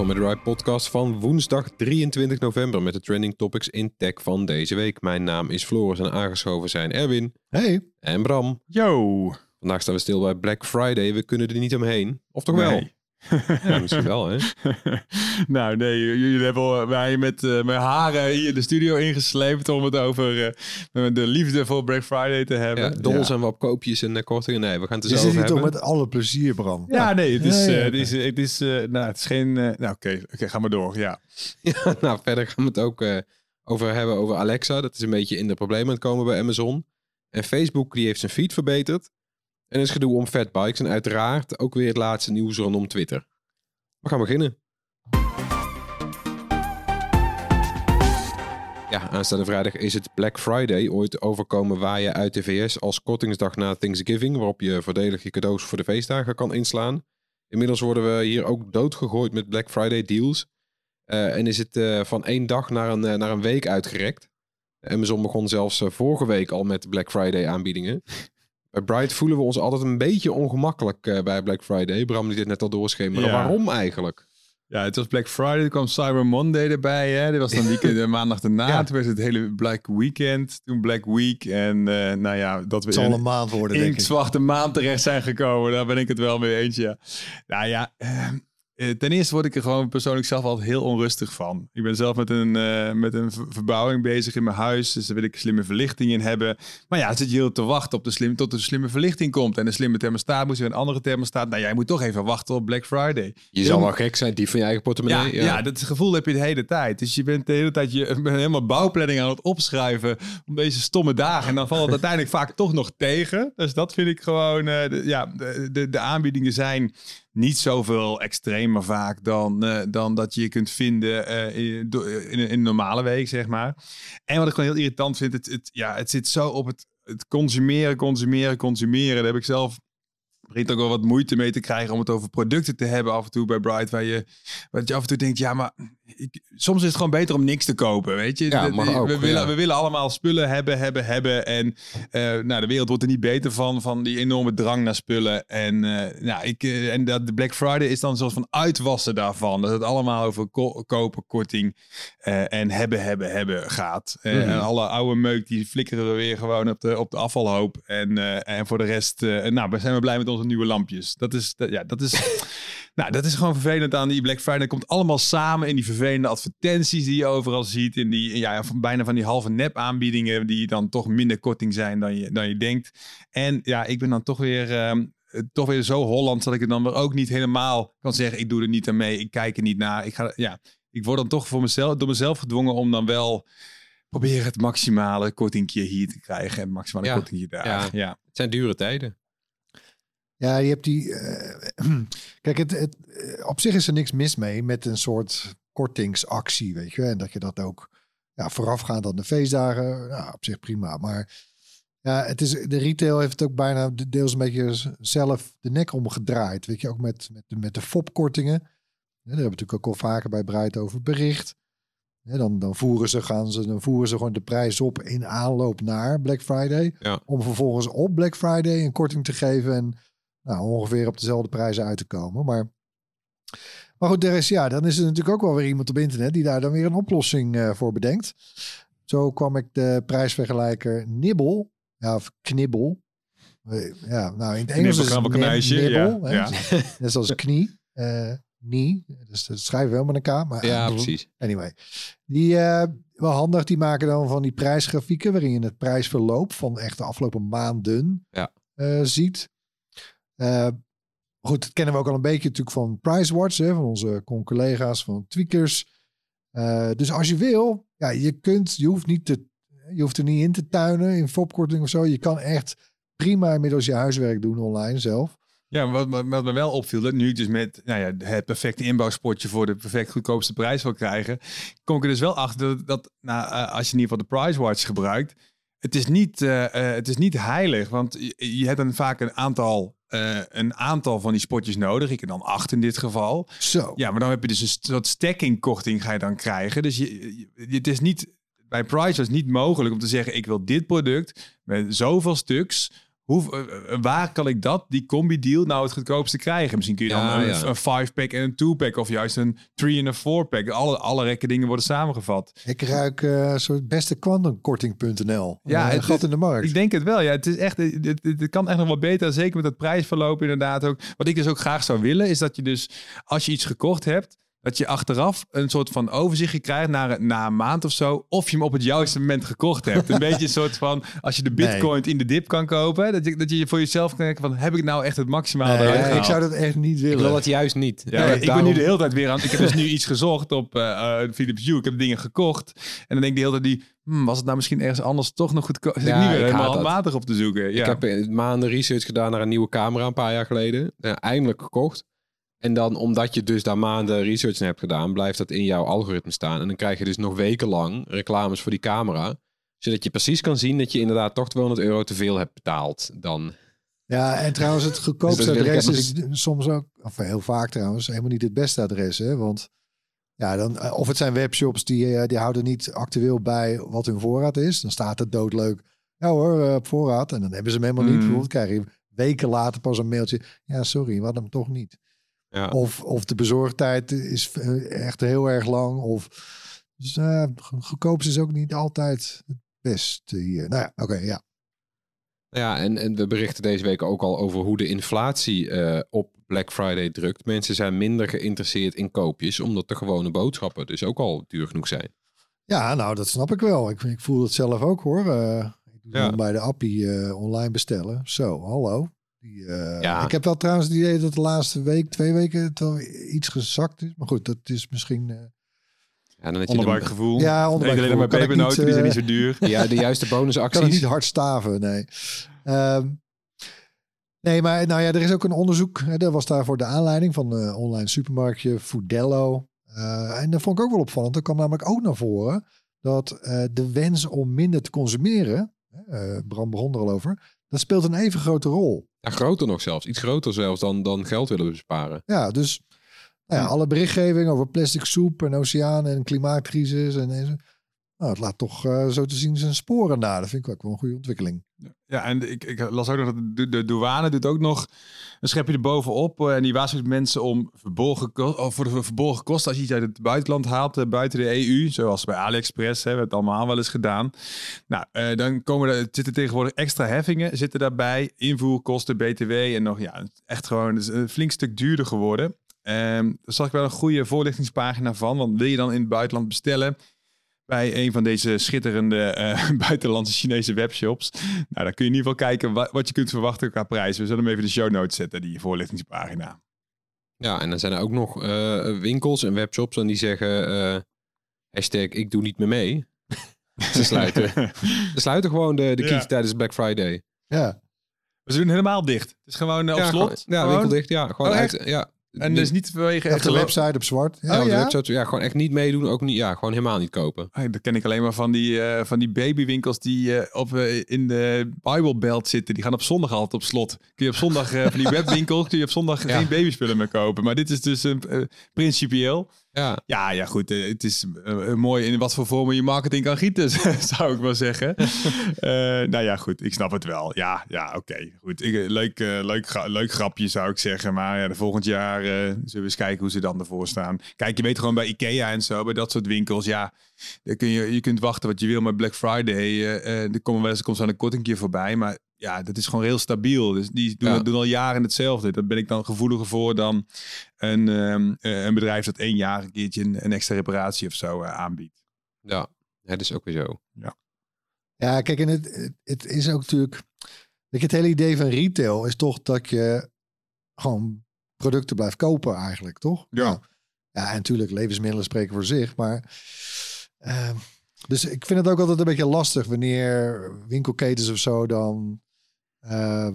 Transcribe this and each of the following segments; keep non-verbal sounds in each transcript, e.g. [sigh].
Welkom bij de Ride Podcast van woensdag 23 november met de trending topics in tech van deze week. Mijn naam is Floris en aangeschoven zijn Erwin Hey. en Bram. Yo. Vandaag staan we stil bij Black Friday. We kunnen er niet omheen. Of toch wel? [laughs] Ja, misschien wel, hè? [laughs] nou, nee, jullie hebben mij met eh, mijn haren hier de studio ingesleept om het over eh, de liefde voor Black Friday te hebben. Ja, dols en wat koopjes en eh, kortingen. Nee, we gaan het er Je zo zit over hier toch hebben. met alle plezier, Bram. Ja, nee, het is, Ja, eh, het is, het is, eh, nou, het is geen, nou, oké, oké, ga maar door, ja. [laughs] Ja, nou, verder gaan we het ook eh, over hebben over Alexa. Dat is een beetje in de problemen aan het komen bij Amazon. En Facebook die heeft zijn feed verbeterd. En is gedoe om fatbikes. En uiteraard ook weer het laatste nieuws rondom Twitter. We gaan beginnen. Ja, aanstaande vrijdag is het Black Friday. Ooit overkomen waar je uit de VS als kortingsdag na Thanksgiving. Waarop je voordelig je cadeaus voor de feestdagen kan inslaan. Inmiddels worden we hier ook doodgegooid met Black Friday deals. Eh, en is het eh, van één dag naar een, eh, naar een week uitgerekt. Amazon begon zelfs vorige week al met Black Friday aanbiedingen. Bij Bright voelen we ons altijd een beetje ongemakkelijk eh, bij Black Friday. Bram die dit net al doorschemeren. Ja. Waarom eigenlijk? Ja, het was Black Friday, er kwam Cyber Monday erbij. Hè? Dit was dan weekend, de [laughs] maandag daarna. Ja. Toen was het hele Black Weekend, toen Black Week. En eh, nou ja, dat we Het zal in- een maand worden, in denk ik. zwarte maand terecht zijn gekomen. Daar ben ik het wel mee eens, ja. Nou ja, eh, eh, ten eerste word ik er gewoon persoonlijk zelf altijd heel onrustig van. Ik ben zelf met een, eh, met een ver- verbouwing bezig in mijn huis. Dus daar wil ik slimme verlichting in hebben. Maar ja, zit je heel te wachten op de slim, tot er slimme verlichting komt. En een slimme thermostaat moet weer een andere thermostaat. Nou, jij moet toch even wachten op Black Friday. Je zal wel gek zijn, die van je eigen Ja, portemonnee. ja. dat gevoel heb je de hele tijd. Dus je bent de hele tijd je [laughs] helemaal bouwplanning aan het opschrijven om deze stomme dagen. En dan valt het [laughs] uiteindelijk vaak toch nog tegen. Dus dat vind ik gewoon, eh, de, ja, de, de, de aanbiedingen zijn niet zoveel extremer vaak dan, eh, dan dat je kunt vinden eh, in, do- in, in een normale week, zeg maar. En wat ik gewoon heel irritant vind, het, het, ja, het zit zo op het, het consumeren, consumeren, consumeren. Daar heb ik zelf begint ook wel wat moeite mee te krijgen om het over producten te hebben af en toe bij Bright, waar je, waar je af en toe denkt, ja, maar ik, soms is het gewoon beter om niks te kopen, weet je? Ja, ook, we, willen, ja. we willen allemaal spullen hebben, hebben, hebben en eh, nou, de wereld wordt er niet beter van, van die enorme drang naar spullen en, eh, nou, ik, eh, en dat de Black Friday is dan een soort van uitwassen daarvan, dat het allemaal over ko- kopen, korting en hebben, hebben, hebben gaat. Mhm. En alle oude meuk die flikkeren we weer gewoon op de, op de afvalhoop en, en voor de rest, nou, we zijn we blij met onze nieuwe lampjes. Dat is, dat, ja, dat is, [laughs] nou, dat is gewoon vervelend aan die Black Friday. Dat komt allemaal samen in die vervelende advertenties die je overal ziet. In die, ja, van, bijna van die halve nep aanbiedingen die dan toch minder korting zijn dan je, dan je denkt. En ja, ik ben dan toch weer, ehm, eh, toch weer zo Hollands dat ik het dan weer ook niet helemaal kan zeggen. Ik doe er niet aan mee, ik kijk er niet naar. Ik, ga, ja, ik word dan toch voor mezelf, door mezelf gedwongen om dan wel proberen het maximale kortingje hier te krijgen. En maximale Ja, kortingje daar. ja. ja. Het zijn dure tijden. Ja, je hebt die. eh, [clears throat] kijk, het, het, eh, op zich is er niks mis mee met een soort kortingsactie, weet je. En dat je dat ook ja, voorafgaand aan de feestdagen. Nou, op zich prima. Maar ja, het is, de retail heeft het ook bijna de- deels een beetje zelf de nek omgedraaid. Weet je, ook met, met, de- met de FOP-kortingen. Ja, daar hebben we natuurlijk ook al vaker bij Breit over bericht. Ja, dan, dan, voeren ze, gaan ze, dan voeren ze gewoon de prijs op in aanloop naar Black Friday. Ja. Om vervolgens op Black Friday een korting te geven. En nou, ongeveer op dezelfde prijzen uit te komen. Maar, maar goed, er is, ja, dan is er natuurlijk ook wel weer iemand op internet die daar dan weer een oplossing eh, voor bedenkt. Zo kwam ik de prijsvergelijker Nibbel, ja, of Knibbel. Eh, Ja, nou in het Engels is het nibbel. ja, hè. ja. [laughs] Net zoals knie, eh nie. Dus dat schrijven we wel met een K. Maar Ja, precies. Anyway, die eh, wel handig. Die maken dan van die prijsgrafieken waarin je het prijsverloop van echt de afgelopen maanden Ja. eh, ziet. Eh, goed, dat kennen we ook al een beetje natuurlijk van PriceWatch, hè, van onze collega's van Tweakers. Eh, dus als je wil, ja, je kunt, je hoeft niet te, je hoeft er niet in te tuinen in fopkorting of zo. Je kan echt prima inmiddels je huiswerk doen online zelf. Ja, wat, wat, me wel opviel, dat nu dus met nou ja, het perfecte inbouwspotje voor de perfect goedkoopste prijs wil krijgen, kom ik er dus wel achter dat, nou, eh, als je in ieder geval de Price Watch gebruikt, het is niet, eh, eh, het is niet heilig, want je, je hebt dan vaak een aantal, eh, een aantal van die spotjes nodig. Ik heb dan acht in dit geval. Zo. Ja, maar dan heb je dus een soort stacking korting ga je dan krijgen. Dus je, je- het is niet, bij Price was het niet mogelijk om te zeggen, ik wil dit product met zoveel stuks. Hoe, eh, eh, waar kan ik dat, die combi-deal, nou het goedkoopste krijgen? Misschien kun je dan Ja, een, ja. een 5-pack en een 2-pack of juist een 3 en een 4-pack. Alle, alle rekke dingen worden samengevat. Ik ruik eh, een soort beste kwantumkorting.nl. Ja, Ja, het een gat in de markt. Ik denk het wel. Ja, het is echt, het, het, het kan echt nog wat beter. Zeker met dat prijsverloop inderdaad ook. Wat ik dus ook graag zou willen, is dat je dus als je iets gekocht hebt, dat je achteraf een soort van overzichtje krijgt na, een- na een maand of zo, of je hem op het juiste moment gekocht hebt. Een [laughs] beetje een soort van, als je de bitcoin in de dip kan kopen, dat je, dat je voor jezelf kan denken van, heb ik nou echt het Nee, eruit ik zou dat echt niet Ik willen. wil dat juist niet. Ja, ik ben daarom- nu de hele tijd weer aan. Ik heb dus nu iets gezocht op eh eh, Philips Hue. Ik heb dingen gekocht. En dan denk ik de hele tijd die. hmm, was het nou misschien ergens anders toch nog goedkoop? Zit ik nu weer helemaal handmatig op te zoeken. Ja. Ik heb eh, maanden research gedaan naar een nieuwe camera een paar jaar geleden. Eindelijk gekocht. En dan, omdat je dus daar maanden research naar hebt gedaan, blijft dat in jouw algoritme staan. En dan krijg je dus nog wekenlang reclames voor die camera. Zodat je precies kan zien dat je inderdaad toch 200 euro te veel hebt betaald. Dan, Ja, en trouwens, het [laughs] Dus goedkoopste adres is soms ook, of heel vaak trouwens, helemaal niet het beste adres. Hè? Want ja, dan, eh, of het zijn webshops die, eh, die houden niet actueel bij wat hun voorraad is. Dan staat het doodleuk, ja hoor, eh, op voorraad. En dan hebben ze hem helemaal niet. Mm. Bijvoorbeeld krijg je weken later pas een mailtje. Ja, sorry, we hadden hem toch niet. Ja. Of, of de bezorgdheid is eh, echt heel erg lang. Of, dus eh, goedkoopste is ook niet altijd het beste hier. Nou ja, oké, ja. Ja, en, en we berichten deze week ook al over hoe de inflatie eh, op Black Friday drukt. Mensen zijn minder geïnteresseerd in koopjes, omdat de gewone boodschappen dus ook al duur genoeg zijn. Ja, nou, dat snap ik wel. Ik, ik voel het zelf ook hoor. Ik doe Ja. bij de appie online bestellen. Zo, hallo. Die, eh, Ja. Ik heb wel trouwens het idee dat de laatste week, twee weken, het wel iets gezakt is. Maar goed, dat is misschien... eh, Ja, dan heb je Onderbuikgevoel. Ja, Ik onderbuikgevoel. alleen maar Kan ik pepernoten, die zijn niet, niet zo duur. [laughs] ja, de juiste [laughs] kan het bonusacties. niet hard staven, nee. Ehm, nee, maar nou ja, er is ook een onderzoek. Hè, dat was daarvoor de aanleiding van eh online supermarktje Foodello. Eh, en dat vond ik ook wel opvallend. Er kwam namelijk ook naar voren dat eh, de wens om minder te consumeren, eh Bram begon er al over, dat speelt een even grote rol. Ja, groter nog zelfs. Iets groter zelfs dan, dan geld willen besparen. Ja, dus nou ja, alle berichtgeving over plastic soep en oceanen en klimaatcrisis. En, nou, het laat toch eh, zo te zien zijn sporen na. Dat vind ik ook wel een goede ontwikkeling. Ja, en ik, ik las ook nog dat de, douane doet ook nog een schepje erbovenop. eh, En die waarschuwt mensen om verborgen, ko- of voor de verborgen kosten als je iets uit het buitenland haalt, eh, buiten de EU. Zoals bij AliExpress, hè, we hebben het allemaal wel eens gedaan. Nou, eh, dan komen er, zitten tegenwoordig extra heffingen zitten daarbij. Invoerkosten, BTW en nog, ja, echt gewoon is een flink stuk duurder geworden. Ehm daar zag ik wel een goede voorlichtingspagina van. Want wil je dan in het buitenland bestellen bij een van deze schitterende eh, [laughs] buitenlandse Chinese webshops. Nou, dan kun je in ieder geval kijken wa- wat je kunt verwachten qua prijs. We zullen hem even in de show notes zetten, die voorlichtingspagina. Ja, en dan zijn er ook nog eh, winkels en webshops en die zeggen eh, hashtag ik doe niet meer mee. [laughs] Ze sluiten, [laughs] ze sluiten gewoon de, de Ja. tijdens Black Friday. Ja, We doen helemaal dicht. Het is gewoon eh, op ja, slot. gewoon- ja, Gewoon. winkel dicht. Ja, gewoon Oh, uit. Ja, En dus niet vanwege... echt de website op zwart. ja, Oh, op de ja? website. Ja, gewoon echt niet meedoen. Ook niet, ja, gewoon helemaal niet kopen. Ah, Dat ken ik alleen maar van die, eh, van die babywinkels die eh, op, eh, in de Bible Belt zitten. Die gaan op zondag altijd op slot. Kun je op zondag, van die [laughs] webwinkels, kun je op zondag Ja. geen babyspullen meer kopen. Maar dit is dus een principieel. Ja, Ja, ja, goed. eh, Het is eh, mooi in wat voor vormen je marketing kan gieten, [laughs] zou ik wel zeggen. [laughs] Eh, nou ja, goed. Ik snap het wel. Ja, ja oké. Goed. Ik, eh, leuk, eh, leuk, gra- leuk grapje, zou ik zeggen. Maar ja, de volgend jaar eh, zullen we eens kijken hoe ze dan ervoor staan. Kijk, je weet gewoon bij Ikea en zo, bij dat soort winkels. Ja, kun je, je kunt wachten wat je wil. Maar Black Friday, eh, eh, er komen wel eens komt zo'n kortingje voorbij. Maar ja, dat is gewoon heel stabiel. Dus die doen, Ja. doen al jaren hetzelfde. Daar ben ik dan gevoeliger voor dan een, ehm, eh, een bedrijf dat één jaar een keertje een, een extra reparatie of zo eh, aanbiedt. ja. ja, dat is ook weer zo. Ja, kijk, en het, het, het is ook natuurlijk... Je, het hele idee van retail is toch dat je gewoon producten blijft kopen eigenlijk, toch? Ja. Nou, ja, en natuurlijk, levensmiddelen spreken voor zich, maar... ehm, dus ik vind het ook altijd een beetje lastig wanneer winkelketens of zo dan... eh,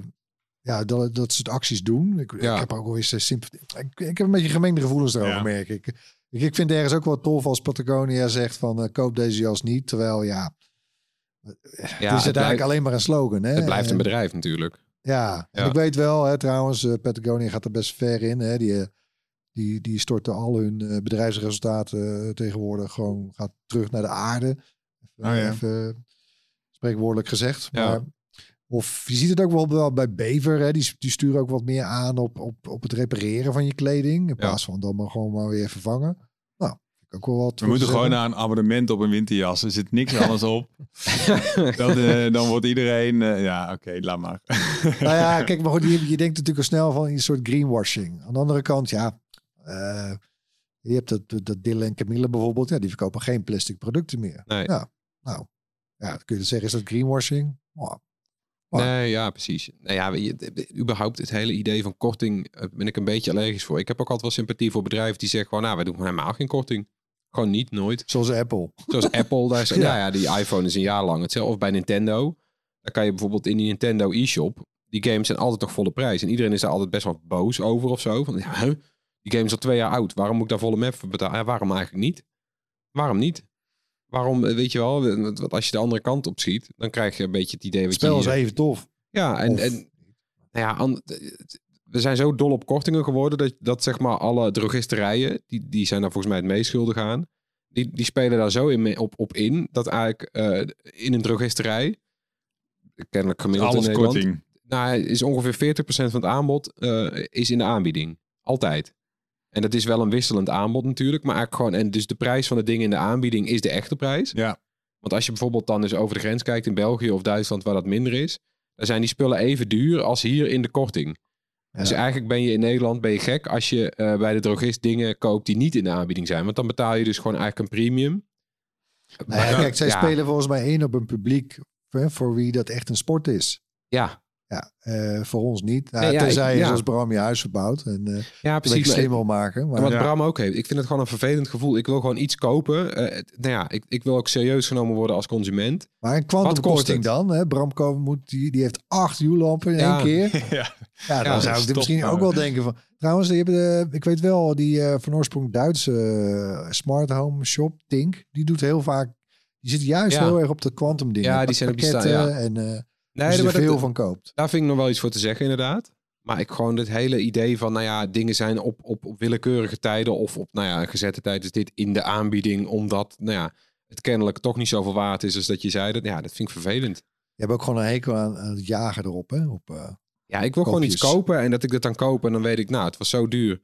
ja, dat, dat soort acties doen. Ik, Ja. ik heb ook wel eens eh, sympathie. Ik, ik heb een beetje gemengde gevoelens erover, Ja. merk ik. ik. Ik vind het ergens ook wel tof als Patagonia zegt van eh, koop deze jas niet. Terwijl ja, Ja, het is het blijft- alleen maar een slogan. Hè? Het blijft een En- bedrijf natuurlijk. Ja, en Ja. ik weet wel, hè, trouwens, eh, Patagonia gaat er best ver in. Hè? Die, eh, die, die storten al hun eh, bedrijfsresultaten eh, tegenwoordig gewoon gaat terug naar de aarde. Even, Oh ja. even spreekwoordelijk gezegd. Ja. Maar, of je ziet het ook wel wel bij Bever. Hè? Die, die sturen ook wat meer aan op, op, op het repareren van je kleding. In plaats van dan maar gewoon maar weer vervangen. Nou, ook wel wat. We moeten te gewoon naar een abonnement op een winterjas. Er zit niks anders op. [laughs] dan, eh, dan wordt iedereen... eh, ja, oké, laat maar. Nou ja, [laughs] kijk, maar goed, je, je denkt natuurlijk al snel van een soort greenwashing. Aan de andere kant, ja, eh, je hebt dat, dat Dille en Camille bijvoorbeeld, ja, die verkopen geen plastic producten meer. Nee. Ja, nou, ja, dan kun je zeggen, is dat greenwashing? Oh, Maar- Nee, ja, precies. Nou ja, je, überhaupt het hele idee van korting eh, ben ik een beetje allergisch voor. Ik heb ook altijd wel sympathie voor bedrijven die zeggen gewoon, nou, wij doen helemaal geen korting. Gewoon niet, nooit. zoals Apple. Zoals [laughs] Apple, daar is, ja. ja, die iPhone is een jaar lang hetzelfde. Of bij Nintendo. Dan kan je bijvoorbeeld in die Nintendo e-shop, die games zijn altijd toch volle prijs. En iedereen is daar altijd best wel boos over of zo. Van, ja, die game is al twee jaar oud. Waarom moet ik daar volle map voor betalen? Ja, waarom eigenlijk niet? Waarom niet? Waarom, eh, weet je wel, want als je de andere kant op schiet, dan krijg je een beetje het idee Het wat spel is hier- even tof. ja, en, Of- en nou ja, an- we zijn zo dol op kortingen geworden dat, dat zeg maar alle drogisterijen, die, die zijn daar volgens mij het meest schuldig aan. Die, die spelen daar zo in, op, op in dat eigenlijk eh, in een drogisterij, kennelijk gemiddeld Alles in Nederland, korting. nou, is ongeveer 40% van het aanbod eh, is in de aanbieding. Altijd. En dat is wel een wisselend aanbod natuurlijk, maar eigenlijk gewoon, en dus de prijs van de dingen in de aanbieding is de echte prijs. Ja. Want als je bijvoorbeeld dan eens over de grens kijkt in België of Duitsland waar dat minder is, dan zijn die spullen even duur als hier in de korting. Dus eigenlijk ben je in Nederland ben je gek als je eh, bij de drogist dingen koopt die niet in de aanbieding zijn. Want dan betaal je dus gewoon eigenlijk een premium. Nou ja, kijk, zij ja, spelen volgens mij in op een publiek hè, voor wie dat echt een sport is. Ja, Ja, eh, voor ons niet. Nou, Nee, ja, tenzij ik- je ja. zoals Bram je huis verbouwt en eh ja precies. Slim wil maken. Maar En wat Ja. Bram ook heeft. Ik vind het gewoon een vervelend gevoel. Ik wil gewoon iets kopen. Eh, nou ja, ik, ik wil ook serieus genomen worden als consument. Maar een kwantumkorting het? dan? Hè? Bram Ko- moet, die, die heeft acht U-lampen in Ja. één keer. [laughs] ja. Ja, dan Ja, zou ik er stop misschien maar. ook wel denken van... Trouwens, die hebben de, ik weet wel, die eh, van oorsprong Duitse smart home shop, Tink, die doet heel vaak... Die zit juist Ja. heel erg op de quantum dingen. Ja, die zijn op die pakketten ja. En eh Nee, er dat- veel van koopt. Daar vind ik nog wel iets voor te zeggen, inderdaad. Maar ik gewoon het hele idee van, nou ja, dingen zijn op, op, op willekeurige tijden of op, nou ja, een gezette tijd is dit in de aanbieding, omdat, nou ja, het kennelijk toch niet zoveel waard is als dat je zei. Dat, ja, dat vind ik vervelend. Je hebt ook gewoon een hekel aan, aan het jagen erop. Hè? Op, eh, Ja, ik wil gewoon iets kopen en dat ik dat dan koop en dan weet ik, nou, het was zo duur.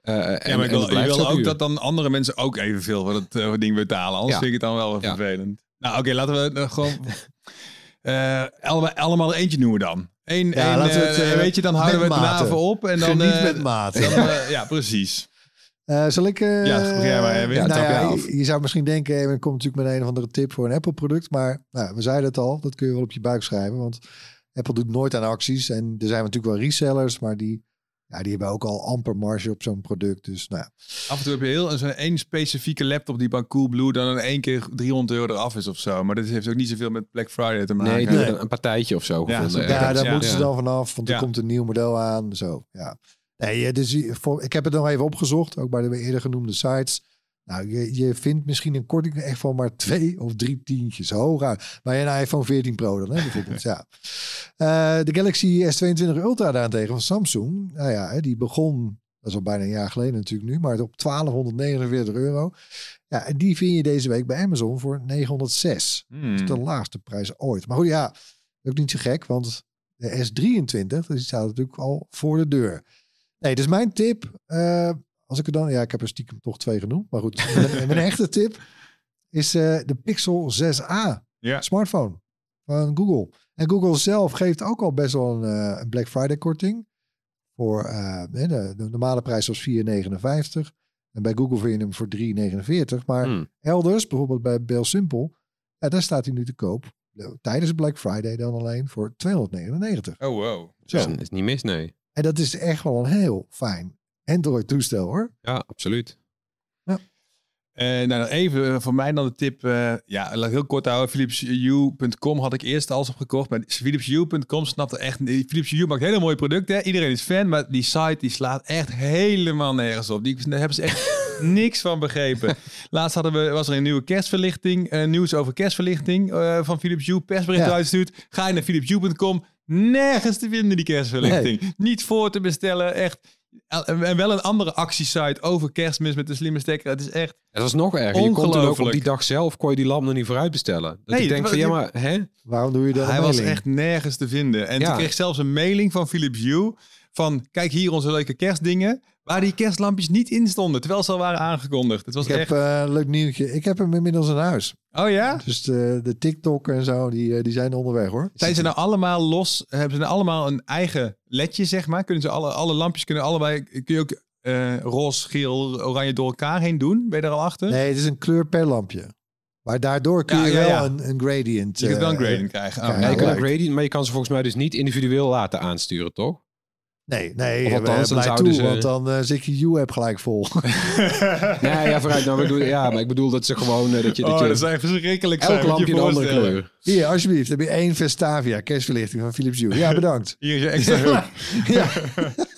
Eh, en, ja, maar ik wil, ook duur. dat dan andere mensen ook evenveel voor het ding betalen. Anders Ja. vind ik het dan wel Ja. vervelend. Nou, oké, laten we eh, gewoon [laughs] eh, allemaal, allemaal er eentje noemen dan. Eén, Ja, één, we het, eh, eh, weet je, dan houden we het naven op. En dan, Geniet met dan, eh, ja, precies. Zal ik... eh, Ja, begin maar, Erwin. nou ja, je, je zou misschien denken, Erwin komt natuurlijk met een of andere tip voor een Apple-product. Maar nou, we zeiden het al, dat kun je wel op je buik schrijven. Want Apple doet nooit aan acties. En er zijn natuurlijk wel resellers, maar die, ja, die hebben ook al amper marge op zo'n product. Dus nou, ja. Af en toe heb je heel zo'n één specifieke laptop die bij Coolblue dan in één keer 300 euro eraf is of zo. Maar dat heeft ook niet zoveel met Black Friday te maken. Nee, een partijtje of zo Ja, gevonden. zo- ja, dat- daar ja. moeten ze dan vanaf, want er komt een nieuw model aan. Zo, ja. Nee, eh, dus ik heb het nog even opgezocht, ook bij de eerder genoemde sites. Nou, je, je vindt misschien een korting echt van maar twee of drie tientjes hooguit. Bij een iPhone 14 Pro dan, hè, bijvoorbeeld. [laughs] ja. Eh, de Galaxy S22 Ultra daarentegen van Samsung. Nou ja, die begon Dat is al bijna een jaar geleden natuurlijk nu. Maar op 1249 euro. Ja, en die vind je deze week bij Amazon voor 906. Hmm. Dat is de laagste prijs ooit. Maar goed, ja, ook niet zo gek. Want de S23, dus die staat natuurlijk al voor de deur. Nee, dus mijn tip. eh, als ik er dan... Ja, ik heb er stiekem toch twee genoemd. Maar goed, mijn, mijn echte tip is eh, de Pixel 6a Ja. smartphone van Google. En Google zelf geeft ook al best wel een, eh, een Black Friday korting. Voor eh, de, de normale prijs was 4,59. En bij Google vind je hem voor 3,49. Maar Hmm. elders, bijvoorbeeld bij Bell Simple, ja, daar staat hij nu te koop. Tijdens Black Friday dan alleen voor 299. Oh, wow. Zo. Dat is, is niet mis, nee. En dat is echt wel een heel fijn Android toestel hoor. Ja, absoluut. Eh, nou, even eh, voor mij dan de tip. eh, ja, laat ik heel kort houden. PhilipsHue.com had ik eerst alles opgekocht. Maar PhilipsHue.com snapte echt... Philips maakt hele mooie producten. Hè? Iedereen is fan. Maar die site die slaat echt helemaal nergens op. Die, daar hebben ze echt [laughs] niks van begrepen. Laatst hadden we, was er een nieuwe kerstverlichting. nieuws over kerstverlichting van Philips. Persbericht Ja. uitgestuurd. Ga je naar PhilipsHue.com. Nergens te vinden die kerstverlichting. Niet voor te bestellen. Echt... En wel een andere actiesite over kerstmis met de slimme stekker. Het is echt... Het was nog erger. Je kon toen ook op die dag zelf kon je die lamp nog niet vooruit bestellen. Dat Nee, ik denk van, ja maar, hè? Waarom doe je dat? Hij was echt nergens te vinden. En Ja. toen kreeg zelfs een mailing van Philips Hue. Van, kijk hier onze leuke kerstdingen. Waar die kerstlampjes niet in stonden. Terwijl ze al waren aangekondigd. Het was Ik heb echt... eh, een leuk nieuwtje. Ik heb hem inmiddels in huis. Oh ja? Dus de, de TikTok en zo, die, eh, die zijn onderweg hoor. Zijn ze nou allemaal los? Hebben ze nou allemaal een eigen ledje, zeg maar? Kunnen ze alle, alle lampjes kunnen allebei... Kun je ook eh roze, geel, oranje door elkaar heen doen? Ben je daar al achter? Nee, het is een kleur per lampje. Maar daardoor kun Ja, je ja, wel ja. Een, een gradient. Je kunt wel een grading krijgen. Oh, Ja, je kan een gradient, maar je kan ze volgens mij dus niet individueel laten aansturen, toch? Nee, nee, Of of althans, dan zouden toe, ze- want dan eh, zit je U-app gelijk vol. [laughs] Nee, ja, vooruit. Nou, ik bedoel, ja, maar ik bedoel dat ze gewoon... eh, dat je, dat Oh, je dat zijn verschrikkelijk elk lampje een andere kleur. Hier, alsjeblieft, heb je één Vestavia kerstverlichting van Philips Hue. Ja, bedankt. Hier is je extra hulp. [laughs] ja. [laughs]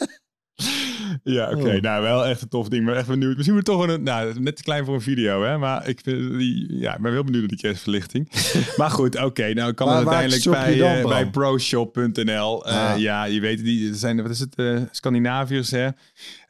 Ja, oké. Oh. Nou, wel echt een tof ding. Maar echt benieuwd. Misschien moet toch een... Nou, net te klein voor een video, hè. Maar ik, vind die, ja, ik ben heel benieuwd naar die kerstverlichting. [laughs] maar goed, oké. nou, kan Maar het uiteindelijk bij, dan, eh, bij proshop.nl. Eh, Ah. Ja, je weet, die er zijn... Wat is het? eh Scandinaviërs, hè.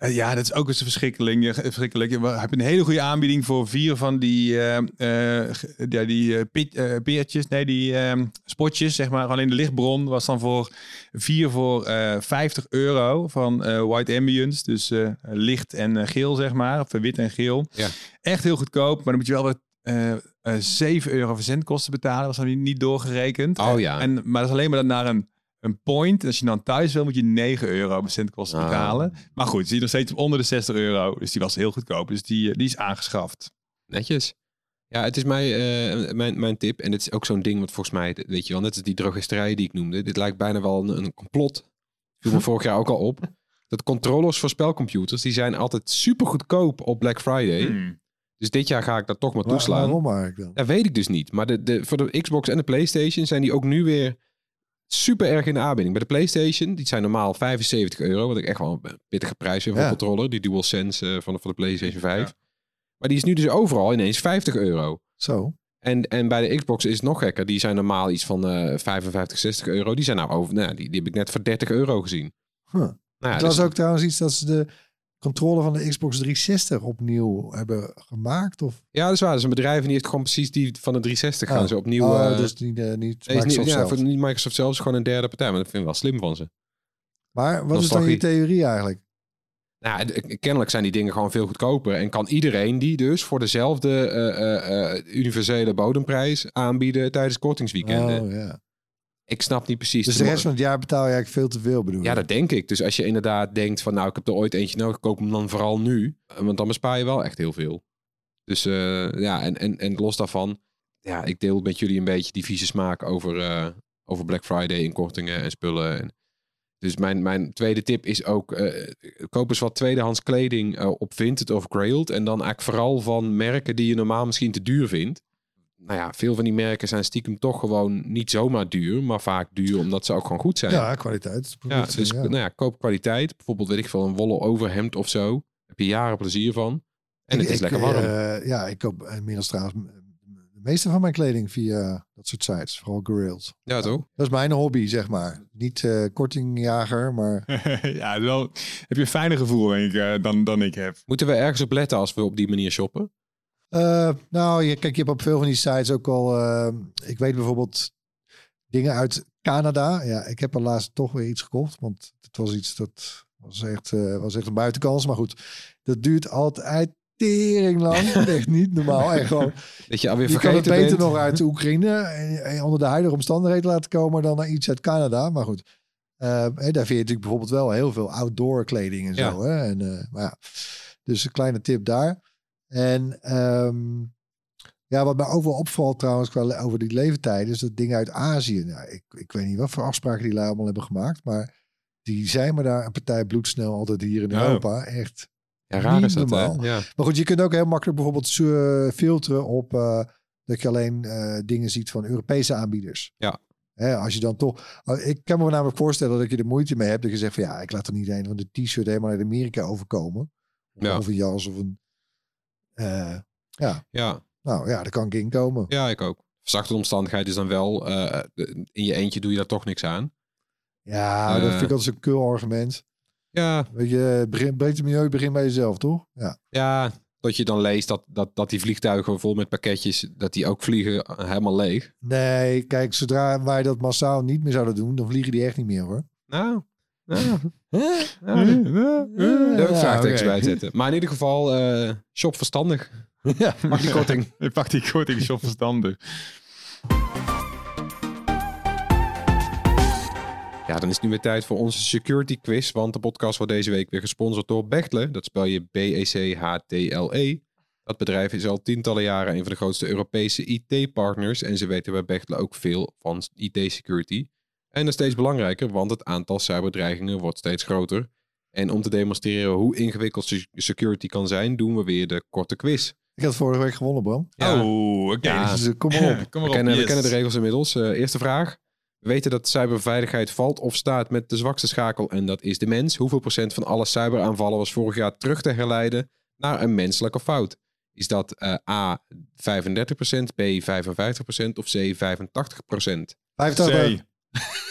Eh, ja, dat is ook eens een verschrikkeling. eh, verschrikkelijk. Je hebt een hele goede aanbieding voor vier van die... eh, ja, die pit- peertjes. Nee, die eh, spotjes, zeg maar. Alleen de lichtbron was dan voor vier voor eh 50 euro van White Ambience. Dus licht en geel, zeg maar. Of wit en geel. Ja. Echt heel goedkoop. Maar dan moet je wel wat eh, 7 euro verzendkosten betalen. Dat was dan niet- niet doorgerekend. Oh ja. En, maar dat is alleen maar naar een, een point. Als je dan thuis wil, moet je 9 euro verzendkosten Ah. betalen. Maar goed, zie je nog steeds onder de 60 euro. Dus die was heel goedkoop. Dus die, eh, die is aangeschaft. Netjes. Ja, het is mij, eh, mijn, mijn tip. En het is ook zo'n ding wat volgens mij, weet je wel, net als die drogisterij die ik noemde. Dit lijkt bijna wel een, een complot. Viel me [laughs] vorig jaar ook al op. Dat controllers voor spelcomputers, die zijn altijd super goedkoop op Black Friday. Hmm. Dus dit jaar ga ik dat toch maar Waar- toeslaan. waarom eigenlijk dan? Dat weet ik dus niet. Maar de, de, voor de Xbox en de PlayStation zijn die ook nu weer super erg in de aanbieding. Bij de PlayStation, die zijn normaal 75 euro. Wat ik echt wel een pittige prijs vind voor Ja. een controller. Die DualSense eh, van, de, van de PlayStation 5. Ja. Maar die is nu dus overal ineens 50 euro. Zo. En, en bij de Xbox is het nog gekker. Die zijn normaal iets van eh 55, 60 euro. Die zijn nou over. Nou, die, die heb ik net voor 30 euro gezien. Huh. Nou, ja, het dus- was ook trouwens iets dat ze de controle van de Xbox 360 opnieuw hebben gemaakt. Of, ja, dat is waar. Dat is een bedrijf en die heeft gewoon precies die van de 360 gaan Oh. ze opnieuw. oh, eh, dus niet, eh, niet nee, Microsoft niet, ja, zelf. voor, niet Microsoft zelf, is gewoon een derde partij. Maar dat vind ik wel slim van ze. Maar wat is dan je theorie eigenlijk? Nou, d- kennelijk zijn die dingen gewoon veel goedkoper. En kan iedereen die dus voor dezelfde eh, eh, eh, universele bodemprijs aanbieden tijdens kortingsweekenden. Oh, ja. Ik snap niet precies. Dus de rest van het jaar betaal je eigenlijk veel te veel bedoel? Ja, dat denk ik. Dus als je inderdaad denkt van nou, ik heb er ooit eentje nodig, koop hem dan vooral nu. Want dan bespaar je wel echt heel veel. Dus eh, ja, en, en, en los daarvan, ja, ik deel met jullie een beetje die vieze smaak over, eh, over Black Friday en spullen. En, dus mijn, mijn tweede tip is ook, eh, koop eens wat tweedehands kleding op Vinted of Grailed. En dan eigenlijk vooral van merken die je normaal misschien te duur vindt. Nou ja, veel van die merken zijn stiekem toch gewoon niet zomaar duur, maar vaak duur omdat ze ook gewoon goed zijn. Ja, kwaliteit. Ja, dus ja. Nou ja, koop kwaliteit. Bijvoorbeeld, weet ik veel, een wollen overhemd of zo. Heb je jaren plezier van. En het is ik, lekker warm. eh, ja, ik koop inmiddels trouwens de meeste van mijn kleding via dat soort sites. Vooral Grailed. Ja, toch? Dat is mijn hobby, zeg maar. Niet eh, kortingjager, maar... [laughs] ja, wel heb je een fijner gevoel, denk ik, eh, dan, dan ik heb. Moeten we ergens op letten als we op die manier shoppen? Eh, nou, je, kijk, je hebt op veel van die sites ook al... eh, ik weet bijvoorbeeld dingen uit Canada. Ja, ik heb er laatst toch weer iets gekocht. Want het was iets dat was echt, eh, was echt een buitenkans. Maar goed, dat duurt altijd tering lang. [laughs] echt niet normaal. Echt gewoon, Dat je alweer je kan het vergeten beter bent. nog uit [laughs] Oekraïne en, en onder de huidige omstandigheden laten komen dan naar iets uit Canada. Maar goed, daar vind je natuurlijk bijvoorbeeld wel heel veel outdoor kleding en Ja. zo. Hè? En, maar ja, dus een kleine tip daar. En ehm, ja, wat mij ook wel opvalt trouwens qua over die leeftijden is dat dingen uit Azië. Nou, ik, ik weet niet wat voor afspraken die lui allemaal hebben gemaakt, maar die zijn me daar een partij bloedsnel altijd hier in Oh. Europa. Echt Ja, raar niet is dat. Ja. maar goed, je kunt ook heel makkelijk bijvoorbeeld eh, filteren op eh, dat je alleen eh, dingen ziet van Europese aanbieders. Ja. Hè, als je dan toch. Ik kan me namelijk voorstellen dat je er moeite mee hebt. Dat je zegt van ja, ik laat er niet een van de t-shirt helemaal uit Amerika overkomen. Ja. Of een jas of een. Eh, ja, Ja. nou ja, daar kan ik in komen. ja, ik ook. Verzachte omstandigheid is dan wel, eh, de- in je eentje doe je daar toch niks aan. Ja, dat Eh. vind ik altijd zo'n kul argument. Ja, Weet je, begin, beter milieu, begin bij jezelf, toch? Ja. ja dat je dan leest dat, dat, dat die vliegtuigen vol met pakketjes, dat die ook vliegen eh, helemaal leeg. Nee, kijk, zodra wij dat massaal niet meer zouden doen, dan vliegen die echt niet meer hoor. Nou, daar wil ik vraagtekens bij zetten. Maar in ieder geval, eh, shop verstandig. [laughs] Ja. Mag die [laughs] korting. Ik pak die korting, is verstandig. Ja, dan is het nu weer tijd voor onze security quiz. Want de podcast wordt deze week weer gesponsord door Bechtle. Dat spel je B-E-C-H-T-L-E. E. Dat bedrijf is al tientallen jaren een van de grootste Europese IT-partners. En ze weten bij Bechtle ook veel van IT-security. En dat is steeds belangrijker, want het aantal cyberdreigingen wordt steeds groter. En om te demonstreren hoe ingewikkeld se- security kan zijn, doen we weer de korte quiz. Ik had vorige week gewonnen, Bram. Ja. Oh, oké. Ja. Dus eh, kom maar [laughs] op. Kom maar We op. kennen, we kennen de regels inmiddels. Eh, eerste vraag. We weten dat cyberveiligheid valt of staat met de zwakste schakel en dat is de mens. Hoeveel procent van alle cyberaanvallen was vorig jaar terug te herleiden naar een menselijke fout? Is dat eh, A 35%, B 55% of C 85%? 85. C.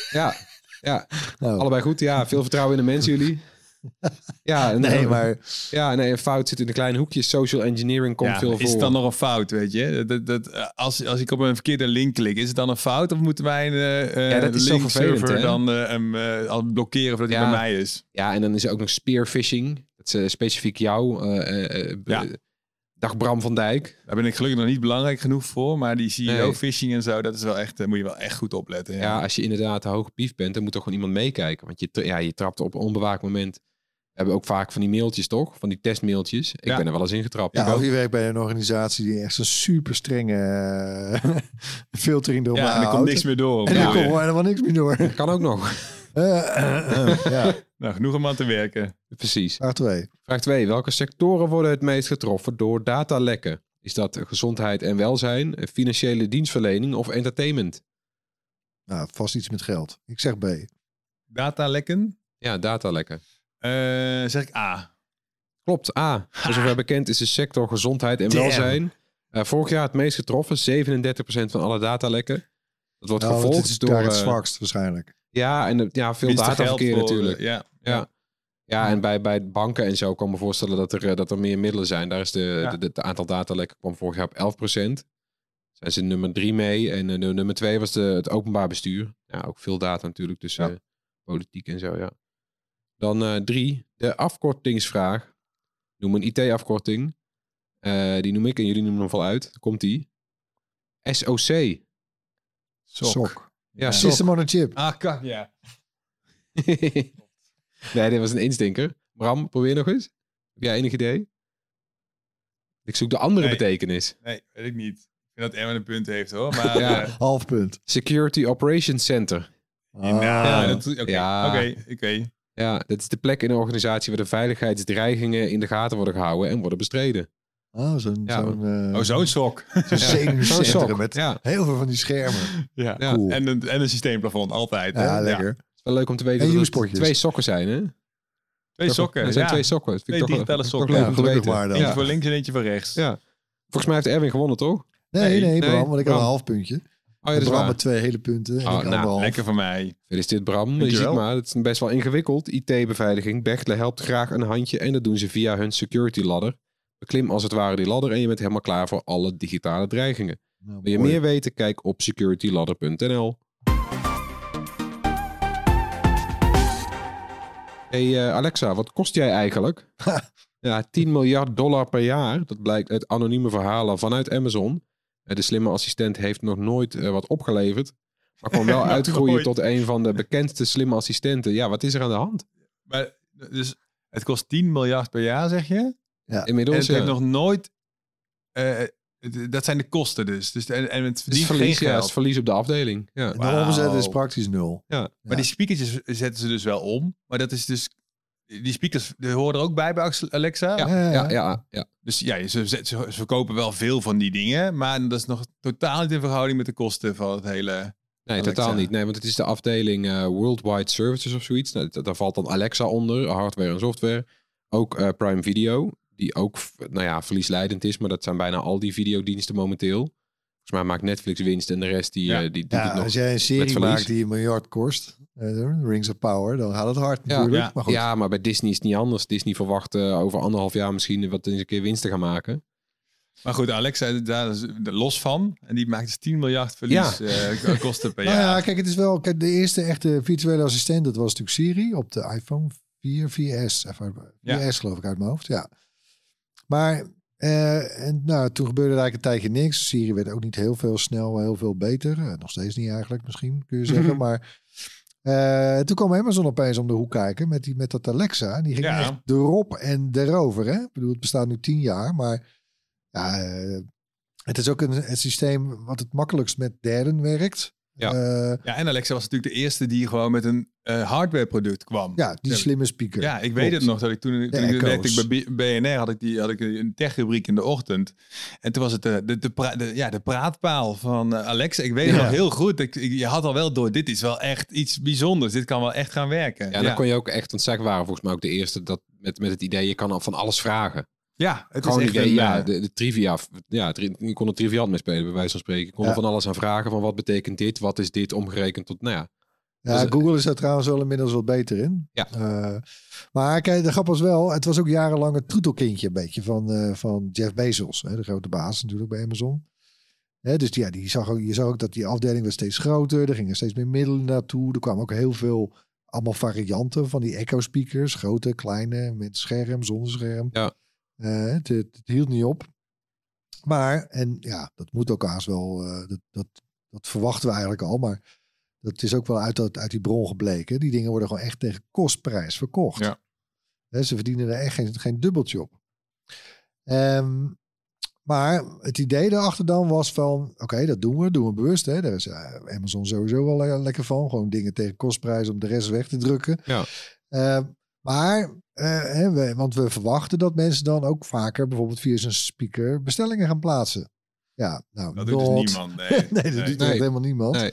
Ja, ja, Nou, allebei goed. Ja, veel vertrouwen in de mens jullie. Ja, en- nee, maar Ja, nee, een fout zit in de kleine hoekjes. Social engineering komt Ja, veel is voor. het dan nog een fout, weet je? Dat, dat, eh, als, als ik op een verkeerde link klik, is het dan een fout? Of moeten wij een eh, Ja, dat is zo vervelend, linkserver hè? dan eh, hem eh, al blokkeren voordat hij Ja. bij mij is? Ja, en dan is er ook nog spearfishing. Dat is eh, specifiek jou. eh, eh, eh, Ja. Dag Bram van Dijk. Daar ben ik gelukkig nog niet belangrijk genoeg voor. Maar die Nee. CEO-phishing en zo, dat is wel echt, daar moet je wel echt goed opletten. Ja. Ja. als je inderdaad een hoge pief bent, dan moet er gewoon iemand meekijken. Want je, ja, je trapt op een onbewaakt moment. We hebben ook vaak van die mailtjes, toch? Van die testmailtjes. Ik Ja. ben er wel eens ingetrapt. ja, Ik ook. of je werkt bij een organisatie die echt zo'n super strenge eh, [laughs] filtering door Ja, en er komt niks meer door. En Ja. er komt helemaal niks meer door. Kan ook nog. Eh, eh, eh, ja, [laughs] Nou, genoeg om aan te werken. Precies. vraag 2. Vraag 2. Welke sectoren worden het meest getroffen door datalekken? Is dat gezondheid en welzijn, financiële dienstverlening of entertainment? Nou, vast iets met geld. Ik zeg B. Datalekken? Ja, datalekken. Eh zeg ik A. Klopt, A. [laughs] Voor zover bekend is de sector gezondheid en Damn. welzijn eh, vorig jaar het meest getroffen. 37% van alle datalekken. Dat wordt Nou, het gevolgd is door... daar het eh, zwakst waarschijnlijk. ja, en de- ja, veel dataverkeer voor, natuurlijk. eh, ja. Ja. Ja, en bij, bij banken en zo kan me voorstellen dat er, eh, dat er meer middelen zijn. Daar is de, Ja. de, de- het aantal datalekken kwam vorig jaar op 11%. Zijn ze nummer drie mee. En eh, nummer twee was de, het openbaar bestuur. Ja, ook veel data natuurlijk tussen Ja. eh, politiek en zo, ja. Dan eh, drie, de afkortingsvraag. Noem een IT-afkorting. Eh, die noem ik en jullie noemen hem wel uit. Komt die. SOC. Sok. Ja. System on a chip. Ah, kak, ja. [laughs] nee, dit was een instinker. Bram, probeer nog eens. Heb jij enig idee? Ik zoek de andere Nee. betekenis. Nee, weet ik niet. Ik vind dat Erwin een punt heeft hoor. [laughs] Maar Ja. ja, Half punt. Security Operations Center. Ah, ja, dat, oké, Ja. oké. Ja, dat is de plek in de organisatie waar de veiligheidsdreigingen in de gaten worden gehouden en worden bestreden. Ah, zo'n Ja. zo'n eh, Oh, zo'n sok. zo'n zenuwcentrum sok. met Ja, heel veel van die schermen. Ja. Ja. Cool. En, een, en een systeemplafond, altijd. hè? Ja, lekker. het is wel leuk om te weten En dat het twee sokken zijn, hè? Twee sokken. Er zijn ja. twee sokken. Dat vind ik Twee toch, digitale toch sokken. leuk Ja, om te gelukkig weten. maar dan. Eentje Ja. voor links en eentje voor rechts. Ja. Volgens mij heeft Erwin gewonnen, toch? Nee, nee, nee, Bram, want ik had een half puntje. Oh ja, dat is Bram met twee hele punten. En Oh, ik nou. Lekker voor mij. Gefeliciteerd Bram. Je ziet maar, het is best wel ingewikkeld. IT-beveiliging. Bechtle helpt graag een handje en dat doen ze via hun security ladder. Beklim als het ware die ladder en je bent helemaal klaar voor alle digitale dreigingen. Nou, Wil je mooi. meer weten? Kijk op securityladder.nl. Hey eh, Alexa, wat kost jij eigenlijk? [laughs] ja, 10 miljard dollar per jaar. Dat blijkt uit anonieme verhalen vanuit Amazon. Eh, de slimme assistent heeft nog nooit eh, wat opgeleverd. Maar kon wel [laughs] uitgroeien tot een van de bekendste slimme assistenten. Ja, wat is er aan de hand? Maar, dus het kost 10 miljard per jaar, zeg je? En Inmiddels het ja. heeft nog nooit... eh, het- dat zijn de kosten dus. dus en, en het verlies, geen ja, het geld. is verlies op de afdeling. Ja. En de omzet is praktisch nul. Ja. Maar die speakertjes zetten ze dus wel om. Maar dat is dus... Die speakers die horen er ook bij bij Alexa. Ja, Ja, ja. ja, ja, ja. Dus ja, ze, ze, ze verkopen wel veel van die dingen. Maar dat is nog totaal niet in verhouding met de kosten van het hele... Nee, Alexa. totaal niet. Nee, want het is de afdeling eh, Worldwide Services of zoiets. Nou, da- daar valt dan Alexa onder, hardware en software. Ook eh, Prime Video, die ook nou ja, verliesleidend is. Maar dat zijn bijna al die videodiensten momenteel. Volgens mij maakt Netflix winst en de rest die, Ja. eh, die doet Ja, het nog. als jij een met serie verlies. maakt die een miljard kost, eh, Rings of Power, dan gaat het hard Ja, natuurlijk. ja. maar goed. Ja, maar bij Disney is het niet anders. Disney verwacht eh, over anderhalf jaar misschien wat eens een keer winst te gaan maken. Maar goed, Alexa, daar is los van. En die maakt dus 10 miljard verlies eh, [laughs] kosten per Nou ja, jaar. kijk, het is wel. Kijk, de eerste echte virtuele assistent, dat was natuurlijk Siri op de iPhone 4, 4S. Even, 4S Ja. geloof ik uit mijn hoofd. Ja. Maar eh, en, nou, toen gebeurde er eigenlijk een tijdje niks. Siri werd ook niet heel veel snel, heel veel beter. Eh, nog steeds niet eigenlijk, misschien kun je zeggen. [laughs] Maar eh, toen kwam Amazon opeens om de hoek kijken met, die, met dat Alexa. Die ging Ja. echt erop en erover. Hè? Ik bedoel, het bestaat nu tien jaar, maar ja, het is ook een, een systeem wat het makkelijkst met derden werkt. Ja. Eh, Ja, en Alexa was natuurlijk de eerste die gewoon met een eh hardware product kwam. Ja, die Ja, slimme speaker. Ja, ik weet het nog dat ik toen, toen ik werkte bij BNR had ik die had ik een techrubriek in de ochtend. En toen was het de, de, de, pra- de- ja, de praatpaal van eh, Alexa. Ik weet het Ja. nog heel goed. Ik, ik- je had al wel door, dit is wel echt iets bijzonders. Dit kan wel echt gaan werken. Ja, dan kon je ook echt, want zij waren volgens mij ook de eerste dat met, met het idee, je kan al van alles vragen. Ja het Gewoon is echt een, ja, eh, de, de trivia, ja, tri- je kon er triviant mee spelen, bij wijze van spreken. Je kon er van alles aan vragen, van wat betekent dit, wat is dit, omgerekend tot, nou ja. Ja, Dus- Google is daar trouwens wel inmiddels wat beter in. Ja. Eh, maar kijk, de grap was wel, het was ook jarenlang het troetelkindje een beetje van, eh, van Jeff Bezos, hè, de grote baas natuurlijk bij Amazon. Hè, dus ja, die zag ook, je zag ook dat die afdeling werd steeds groter. Er gingen steeds meer middelen naartoe. Er kwamen ook heel veel, allemaal varianten van die Echo speakers. Grote, kleine, met scherm, zonder scherm. Ja. Eh, het, het, hield niet op. Maar, en ja, dat moet ook haast wel, eh, dat, dat, dat verwachten we eigenlijk al. Maar dat is ook wel uit, dat, uit die bron gebleken. Die dingen worden gewoon echt tegen kostprijs verkocht. Ja. Ze verdienen er echt geen, geen dubbeltje op. Ehm, maar het idee daarachter dan was van... Oké, dat doen we. Doen we bewust. Hè. Daar is eh, Amazon sowieso wel le- lekker van. Gewoon dingen tegen kostprijs om de rest weg te drukken. Ja. Ehm, maar, eh, we, want we verwachten dat mensen dan ook vaker... bijvoorbeeld via zijn speaker bestellingen gaan plaatsen. Ja, nou, dat doet dus niemand. [laughs] Nee, nee, dat doet Nee. helemaal niemand. Nee.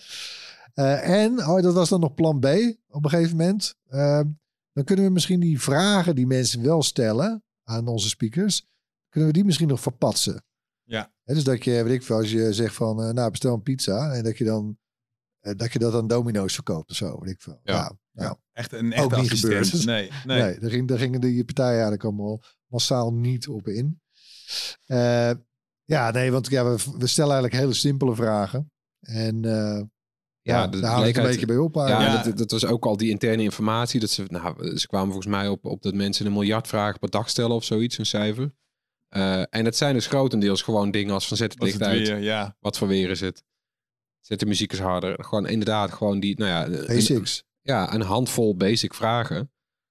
Eh, en, oh, dat was dan nog plan B op een gegeven moment. Ehm, dan kunnen we misschien die vragen die mensen wel stellen aan onze speakers, kunnen we die misschien nog verpatsen. Ja. Hè, dus dat je, weet ik veel, als je zegt van, eh, nou bestel een pizza en dat je dan, dat je dat aan Domino's verkoopt of zo, weet ik veel. Ja. Ja. Echt een Ook echte niet assistent. gebeurd. Nee, [laughs] nee. nee, daar, ging, daar gingen die partijen eigenlijk allemaal massaal niet op in. Eh, ja, nee, want ja, we, we stellen eigenlijk hele simpele vragen. En eh, Ja, ja, dat daar het bleek een beetje bij op. Ja. Dat, dat was ook al die interne informatie. Dat ze, nou, ze kwamen volgens mij op, op dat mensen een miljard vragen per dag stellen of zoiets, een cijfer. Eh, en het zijn dus grotendeels gewoon dingen als van zet het Was licht het uit. weer, ja. Wat voor weer is het? Zet de muziek eens harder. Gewoon inderdaad gewoon die, nou ja, een, Basics. Ja, een handvol basic vragen.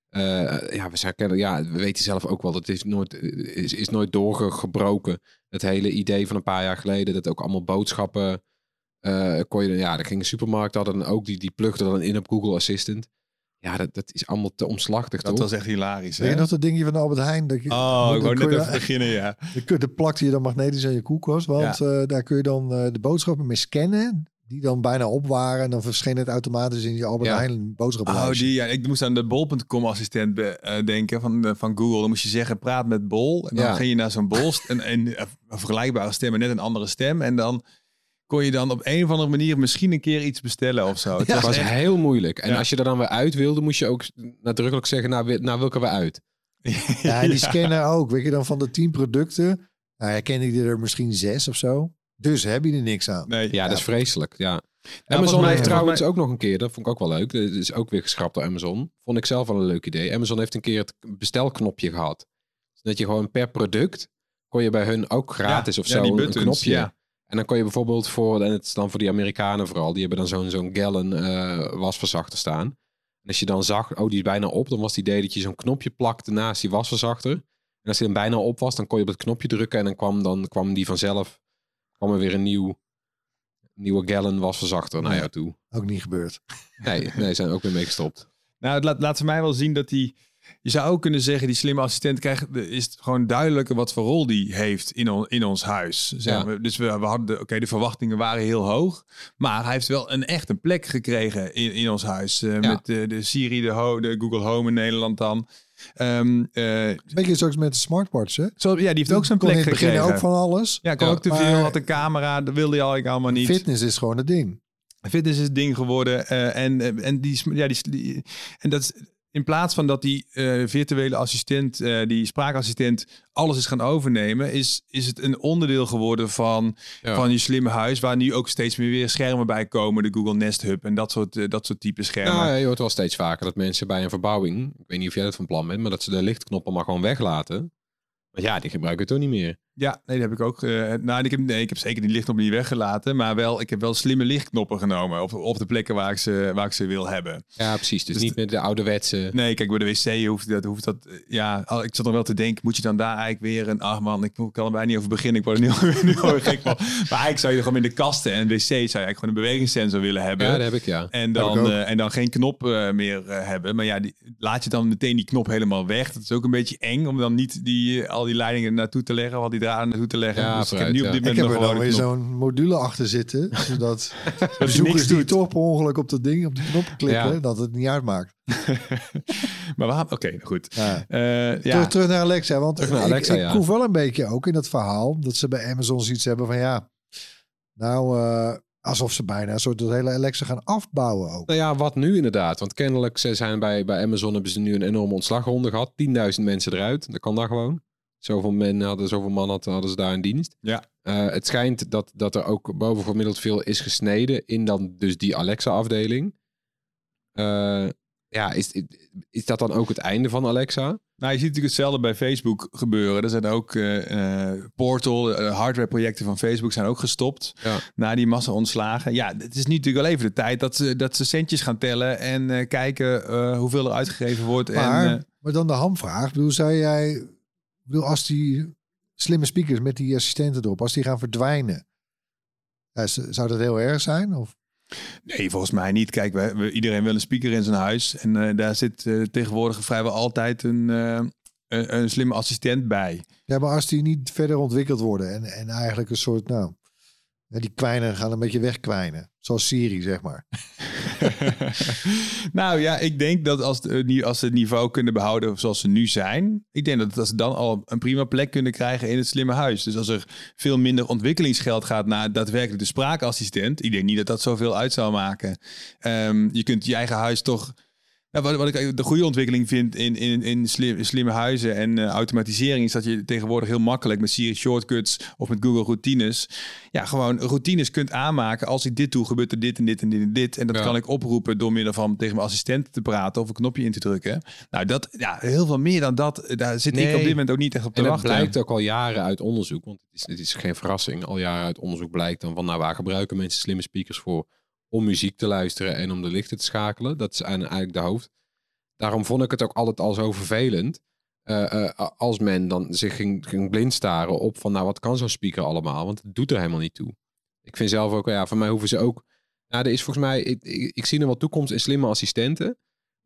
Eh, ja, we zijn kennen, ja, we weten zelf ook wel dat het is nooit, is, is nooit doorgebroken. Het hele idee van een paar jaar geleden dat ook allemaal boodschappen eh, kon je, ja, er ging een supermarkt hadden dan ook die die plugde dan in op Google Assistant. Ja, dat, dat is allemaal te omslachtig, Dat toch? was echt hilarisch. Weet Hè? je nog dat dingje van Albert Heijn? Dat je, Oh, ik dan wou net even beginnen, ja. [laughs] de, kun- de plakte je dan magnetisch aan je koelkast. Want eh, daar kun je dan eh, de boodschappen mee scannen. Die dan bijna op waren. En dan verscheen het automatisch in je Albert Ja. Heijn Oh, die, ja, ik moest aan de bol.com assistent be- eh, denken van, eh, van Google. Dan moest je zeggen, praat met bol. En dan Ja. ging je naar zo'n bol en, en eh, een vergelijkbare stem, maar net een andere stem. En dan kon je dan op een of andere manier misschien een keer iets bestellen of zo. Het was heel moeilijk. En Ja. als je er dan weer uit wilde, moest je ook nadrukkelijk zeggen, nou, wi- nou welke we uit. [laughs] Ja, en die scanner ook. Weet je dan van de tien producten, nou, herkende je er misschien zes of zo. Dus heb je er niks aan. Nee, Ja, dat is vreselijk. Ja. Amazon heeft trouwens ook nog een keer, dat vond ik ook wel leuk. Dat is ook weer geschrapt door Amazon. Vond ik zelf wel een leuk idee. Amazon heeft een keer het bestelknopje gehad. Dus dat je gewoon per product, kon je bij hun ook gratis Ja, of ja, zo een knopje. ja. En dan kon je bijvoorbeeld voor, en het is dan voor die Amerikanen vooral, die hebben dan zo'n zo'n gallon eh, wasverzachter staan. En als je dan zag, oh die is bijna op, dan was het idee dat je zo'n knopje plakte naast die wasverzachter. En als die dan bijna op was, dan kon je op het knopje drukken en dan kwam, dan kwam die vanzelf, kwam er weer een nieuw, nieuwe gallon wasverzachter naar Ja. jou toe. Ook niet gebeurd. Nee, [laughs] nee, zijn ook weer mee gestopt. Nou, het laat, laat ze mij wel zien dat die... Je zou ook kunnen zeggen, die slimme assistent krijgt, is het gewoon duidelijker wat voor rol die heeft in, on- in ons huis. Zeg Ja. maar. Dus we, we hadden, de- oké, de verwachtingen waren heel hoog, maar hij heeft wel een echt een plek gekregen in, in ons huis. eh, Met de, de Siri, de, Ho- de Google Home in Nederland dan. Eh, Een beetje zoals met de smartwatch, hè? zo, ja, die heeft ook zo'n Kon in plek het begin gekregen. ook van alles. ja, kon Ja, ook te veel, had een camera, dat wilde je ik allemaal niet. Fitness is gewoon het ding. Fitness is het ding geworden. eh, en, eh, en, die, ja, die, die- en dat is in plaats van dat die eh, virtuele assistent, eh, die spraakassistent, alles is gaan overnemen, is, is het een onderdeel geworden van, Ja. van je slimme huis, waar nu ook steeds meer weer schermen bij komen. De Google Nest Hub en dat soort, eh, dat soort type schermen. Ja, je hoort wel steeds vaker dat mensen bij een verbouwing, ik weet niet of jij dat van plan bent, maar dat ze de lichtknoppen maar gewoon weglaten. Want ja, die gebruiken het toch niet meer. Ja, nee, dat heb ik ook. eh, nou, ik heb, nee, ik heb zeker die lichtknoppen niet weggelaten, maar wel, ik heb wel slimme lichtknoppen genomen op, op de plekken waar ik ze, waar ik ze wil hebben. Ja, precies. Dus, Dus niet met de ouderwetse... Nee, kijk, bij de wc hoeft dat, hoeft dat ja, ik zat er wel te denken, moet je dan daar eigenlijk weer een, ach man, ik kan er bijna niet over beginnen, ik word er nu, [laughs] nu al gek van. Maar eigenlijk zou je er gewoon in de kasten en wc, zou je eigenlijk gewoon een bewegingssensor willen hebben. Ja, dat heb ik ja. En dan, eh, en dan geen knop eh, meer hebben. Maar ja, die, laat je dan meteen die knop helemaal weg. Dat is ook een beetje eng om dan niet die, al die leidingen naartoe te leggen, al die draden naartoe te leggen. Ja, dus ik heb nu op ja. dit Ik moment heb er gewoon weer zo'n module achter zitten. [laughs] Zodat [laughs] bezoekers die doet. toch per ongeluk op dat ding, op die knop klikken, Ja. dat het niet uitmaakt. [laughs] Maar we oké, goed. Ja. Eh, ja. Terug, terug naar Alexa. Want Terug naar ik, Alexa, ik ja. proef wel een beetje ook in dat verhaal dat ze bij Amazon zoiets hebben van ja, nou eh, alsof ze bijna een soort het hele Alexa gaan afbouwen ook. Nou ja, wat nu inderdaad? Want kennelijk ze zijn bij, bij Amazon hebben ze nu een enorme ontslagronde gehad. 10.000 mensen eruit. Dat kan daar gewoon. Zoveel men hadden, zoveel man hadden, hadden ze daar in dienst. Ja. Eh, het schijnt dat, dat er ook boven gemiddeld veel is gesneden in dan dus die Alexa-afdeling. Eh, ja, is, is dat dan ook het einde van Alexa? Nou, je ziet natuurlijk hetzelfde bij Facebook gebeuren. Er zijn ook eh, eh, Portal, hardwareprojecten van Facebook zijn ook gestopt. Ja. Na die massa ontslagen. Ja, het is niet natuurlijk wel even de tijd dat ze, dat ze centjes gaan tellen en eh, kijken eh, hoeveel er uitgegeven wordt. Maar, en, eh, maar dan de hamvraag. Ik bedoel, zou jij, bedoel, als die slimme speakers met die assistenten erop, als die gaan verdwijnen, zou dat heel erg zijn? Of? nee, volgens mij niet. Kijk, we- iedereen wil een speaker in zijn huis. En eh, daar zit eh, tegenwoordig vrijwel altijd een, eh, een, een slimme assistent bij. Ja, maar als die niet verder ontwikkeld worden en, en eigenlijk een soort, nou, die kwijnen gaan een beetje wegkwijnen. Zoals Siri, zeg maar. [laughs] nou ja, ik denk dat als, de, ni- als ze het niveau kunnen behouden zoals ze nu zijn, ik denk dat, dat ze dan al een prima plek kunnen krijgen in het slimme huis. Dus als er veel minder ontwikkelingsgeld gaat naar daadwerkelijk de spraakassistent, ik denk niet dat dat zoveel uit zou maken. Ehm, je kunt je eigen huis toch. Ja, wat, wat ik de goede ontwikkeling vind in, in, in slim, slimme huizen en eh, automatisering is dat je tegenwoordig heel makkelijk met Siri shortcuts of met Google routines, ja, gewoon routines kunt aanmaken. Als ik dit doe, gebeurt er dit en dit en dit en dit. En dat Ja. kan ik oproepen door middel van tegen mijn assistent te praten of een knopje in te drukken. Nou, dat, ja, heel veel meer dan dat, eh, daar zit ik op dit moment ook niet echt op te En dat wachten. blijkt ook al jaren uit onderzoek. Want het is, het is geen verrassing. Al jaren uit onderzoek blijkt dan van nou waar gebruiken mensen slimme speakers voor om muziek te luisteren en om de lichten te schakelen. Dat is eigenlijk de hoofd. Daarom vond ik het ook altijd al zo vervelend. eh, eh, als men dan zich ging, ging blind staren op van nou wat kan zo'n speaker allemaal. Want het doet er helemaal niet toe. Ik vind zelf ook, ja, van mij hoeven ze ook. Nou, er is volgens mij, ik, ik, zie er wel toekomst in slimme assistenten.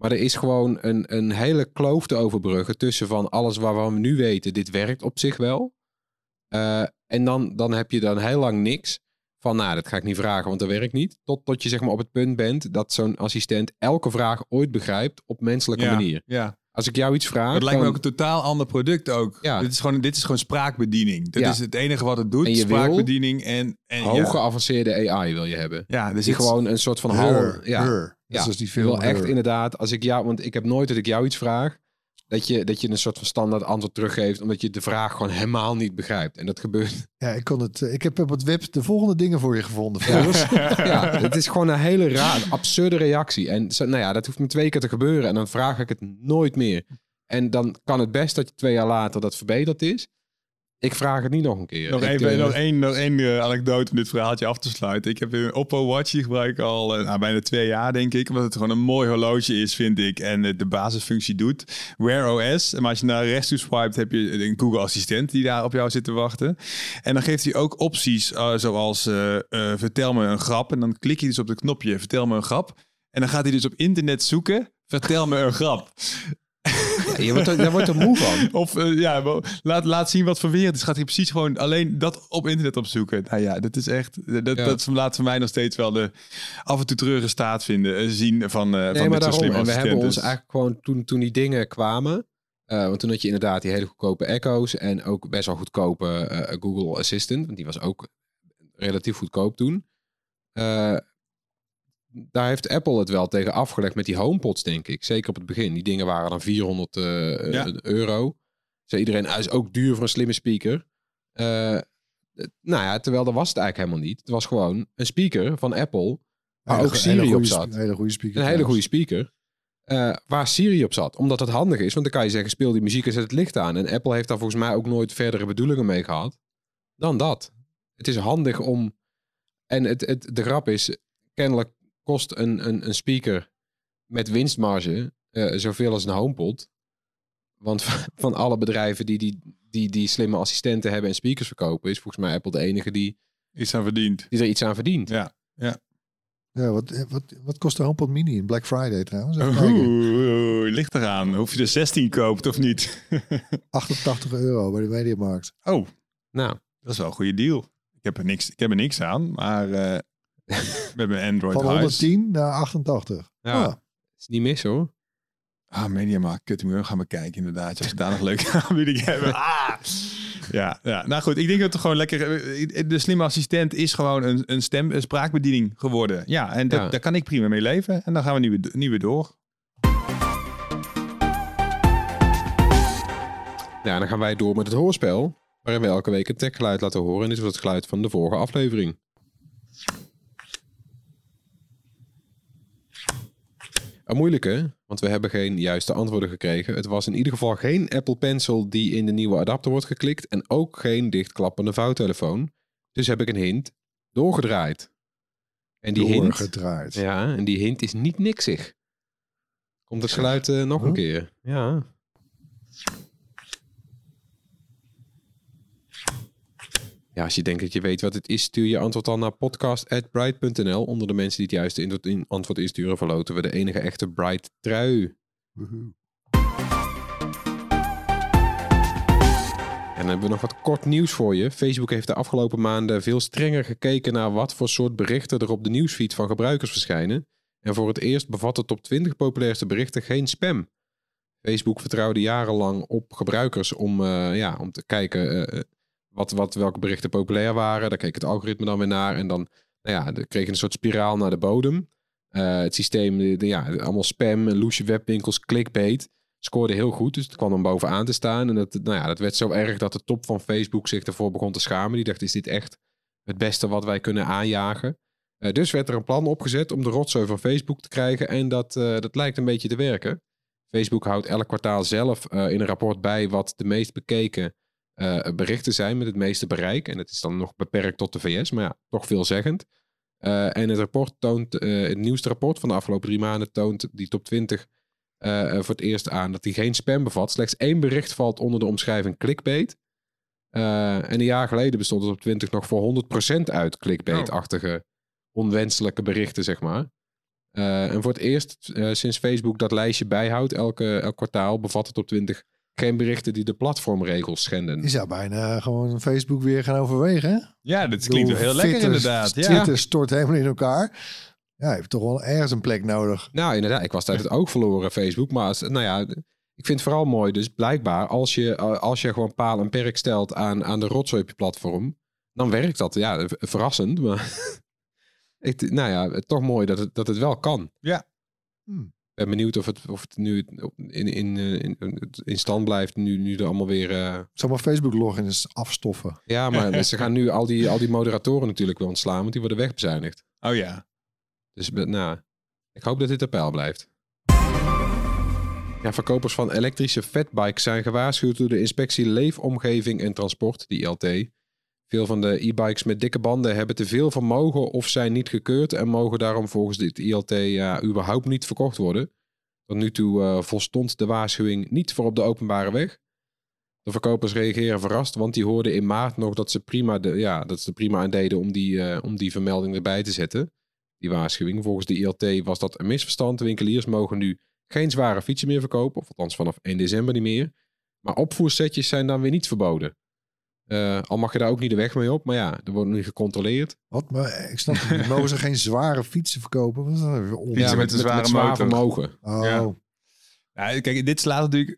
Maar er is gewoon een, een hele kloof te overbruggen tussen van alles waarvan we nu weten, dit werkt op zich wel. Eh, en dan, dan heb je dan heel lang niks van nou, dat ga ik niet vragen, want dat werkt niet. Tot, tot je zeg maar op het punt bent dat zo'n assistent elke vraag ooit begrijpt op menselijke ja, manier. Ja. Als ik jou iets vraag, Het lijkt me ook een totaal ander product ook. Ja. Dit, is gewoon, dit is gewoon spraakbediening. Dit Ja. is het enige wat het doet. En spraakbediening en, en hoog ja. geavanceerde AI wil je hebben. Ja, dus Die gewoon een soort van Her, hal. Ja, her. ja. Zoals die film wil echt inderdaad, als ik jou, want ik heb nooit dat ik jou iets vraag, dat je, dat je een soort van standaard antwoord teruggeeft, omdat je de vraag gewoon helemaal niet begrijpt. En dat gebeurt. Ja, ik, kon het, eh, ik heb op het web de volgende dingen voor je gevonden. Ja. [laughs] Ja, het is gewoon een hele raar, absurde reactie. En zo, nou ja, dat hoeft maar twee keer te gebeuren en dan vraag ik het nooit meer. En dan kan het best dat je twee jaar later dat verbeterd is. Ik vraag het niet nog een keer. Nog eh, nog één, nog één eh, anekdote om dit verhaaltje af te sluiten. Ik heb een Oppo Watch, die gebruik ik al eh, nou, bijna twee jaar, denk ik. Omdat het gewoon een mooi horloge is, vind ik. En de basisfunctie doet. Wear OS. Maar als je naar rechts toe swipet, heb je een Google Assistent die daar op jou zit te wachten. En dan geeft hij ook opties zoals vertel me een grap. En dan klik je dus op het knopje vertel me een grap. En dan gaat hij dus op internet zoeken. Vertel me een grap. Ja, je wordt er, daar wordt er moe van. Of eh, ja, laat, laat zien wat voor weer het is. Gaat hij precies gewoon alleen dat op internet opzoeken. Nou ja, dat is echt. Dat, Ja. dat laat voor mij nog steeds wel de af en toe treurige staat vinden. eh, zien van, eh Nee, van maar dit daarom. En we hebben ons eigenlijk gewoon toen, toen die dingen kwamen. want toen had je inderdaad die hele goedkope Echo's. En ook best wel goedkope Google Assistant. Want die was ook relatief goedkoop toen. Eh, daar heeft Apple het wel tegen afgelegd met die HomePods, denk ik. Zeker op het begin. Die dingen waren dan 400 eh, Ja. euro. Zei iedereen, is ook duur voor een slimme speaker. Eh, nou ja, terwijl dat was het eigenlijk helemaal niet. Het was gewoon een speaker van Apple. Waar Hele ook Siri op zat. sp- Hele goede speaker. Een hele goede speaker. eh, waar Siri op zat. Omdat het handig is. Want dan kan je zeggen, speel die muziek en zet het licht aan. En Apple heeft daar volgens mij ook nooit verdere bedoelingen mee gehad. Dan dat. Het is handig om... En het, het, de grap is, kennelijk kost een, een, een speaker met winstmarge eh, zoveel als een HomePod. Want [laughs] van alle bedrijven die, die, die, die slimme assistenten hebben en speakers verkopen... is volgens mij Apple de enige die, Iets aan verdiend. die er iets aan verdient. Ja. Ja, wat, eh, wat, wat kost de HomePod Mini in Black Friday trouwens? Oeh, ligt eraan. Of je er 16 koopt of niet. [laughs] 88 euro bij de Mediamarkt. oh, Nou, dat is wel een goede deal. Ik heb er niks, ik heb er niks aan. Maar eh [laughs] met mijn Android Van huis. 110 naar 88. ja, Ah, is niet mis hoor. Ah, Mediamarkt, kut, ik ook gaan bekijken inderdaad. Als we daar nog [laughs] leuke aanbiedingen hebben. [laughs] Ah! Ja, ja, nou goed. Ik denk dat het gewoon lekker... eh, De slimme assistent is gewoon een, een stem, een spraakbediening geworden. Ja, en dat, Ja. daar kan ik prima mee leven. En dan gaan we nu weer, nu weer door. Ja, dan gaan wij door met het hoorspel. Waarin we elke week een techgeluid laten horen. En dit was het geluid van de vorige aflevering. Een moeilijke, want we hebben geen juiste antwoorden gekregen. Het was in ieder geval geen Apple Pencil die in de nieuwe adapter wordt geklikt. En ook geen dichtklappende vouwtelefoon. Dus heb ik een hint doorgedraaid. En die hint, doorgedraaid. ja, en die hint is niet niksig. Komt het geluid eh, nog een keer? Ja. Ja, als je denkt dat je weet wat het is, stuur je antwoord dan naar podcast.bright.nl. Onder de mensen die het juiste antwoord insturen, verloten we de enige echte Bright trui. Woehoe. En dan hebben we nog wat kort nieuws voor je. Facebook heeft de afgelopen maanden veel strenger gekeken naar wat voor soort berichten er op de nieuwsfeed van gebruikers verschijnen. En voor het eerst bevat de top 20 populairste berichten geen spam. Facebook vertrouwde jarenlang op gebruikers om, eh, ja, om te kijken eh, wat, wat, welke berichten populair waren. Daar keek het algoritme dan weer naar. En dan, nou ja, kreeg je een soort spiraal naar de bodem. Eh, het systeem, ja, allemaal spam, loesje webwinkels, clickbait scoorde heel goed. Dus het kwam dan bovenaan te staan. En dat, nou ja, dat werd zo erg dat de top van Facebook zich ervoor begon te schamen. Die dacht, is dit echt het beste wat wij kunnen aanjagen? Eh, dus werd er een plan opgezet om de rotzooi van Facebook te krijgen. En dat, eh, dat lijkt een beetje te werken. Facebook houdt elk kwartaal zelf in een rapport bij wat de meest bekeken eh, berichten zijn met het meeste bereik. En het is dan nog beperkt tot de VS, maar ja, toch veelzeggend. Eh, en het rapport toont, eh, het nieuwste rapport van de afgelopen drie maanden toont die top 20 eh, eh, voor het eerst aan dat die geen spam bevat. Slechts één bericht valt onder de omschrijving clickbait. En een jaar geleden bestond het op 20 nog voor 100% uit clickbait-achtige onwenselijke berichten, zeg maar. En voor het eerst sinds Facebook dat lijstje bijhoudt, elke, elk kwartaal bevat het op 20 Geen berichten die de platformregels schenden. Je zou bijna gewoon Facebook weer gaan overwegen. hè? Ja, dat klinkt wel heel lekker Twitter- inderdaad. Ja. Twitter stort helemaal in elkaar. Ja, hij heeft toch wel ergens een plek nodig. Nou, inderdaad. Ik was tijdens het ook verloren, Facebook. Maar als- nou ja, ik vind het vooral mooi. Dus blijkbaar, als je, als je gewoon paal en perk stelt aan, aan de rotzooi op je platform, dan werkt dat. Ja, verrassend. Maar [laughs] ik, nou ja, toch mooi dat het, dat het wel kan. Ja. Hmm. Ik ben benieuwd of het, of het nu in, in, eh, in, in stand blijft. Nu, nu er allemaal weer. eh, Zal maar Facebook login eens afstoffen. ja, maar ze gaan nu al die, al die moderatoren natuurlijk wel ontslaan, want die worden wegbezuinigd. Oh ja. Dus nou, ik hoop dat dit op peil blijft. Ja, verkopers van elektrische fatbikes zijn gewaarschuwd door de inspectie Leefomgeving en Transport, die ILT. Veel van de e-bikes met dikke banden hebben te veel vermogen of zijn niet gekeurd en mogen daarom volgens dit ILT überhaupt niet verkocht worden. Tot nu toe eh, volstond de waarschuwing niet voor op de openbare weg. De verkopers reageren verrast, want die hoorden in maart nog dat ze, prima de, ja, dat ze er prima aan deden om die, eh, om die vermelding erbij te zetten die waarschuwing. Volgens de ILT was dat een misverstand. Winkeliers mogen nu geen zware fietsen meer verkopen, of althans vanaf 1 december niet meer. Maar opvoersetjes zijn dan weer niet verboden. Eh, al mag je daar ook niet de weg mee op, maar ja, er wordt nu gecontroleerd. Wat? Maar ik snap het niet. Mogen ze geen zware fietsen verkopen? Wat is dat? Ja, met een zware zwaar motor. vermogen. Oh, Ja. Ja, kijk, dit slaat natuurlijk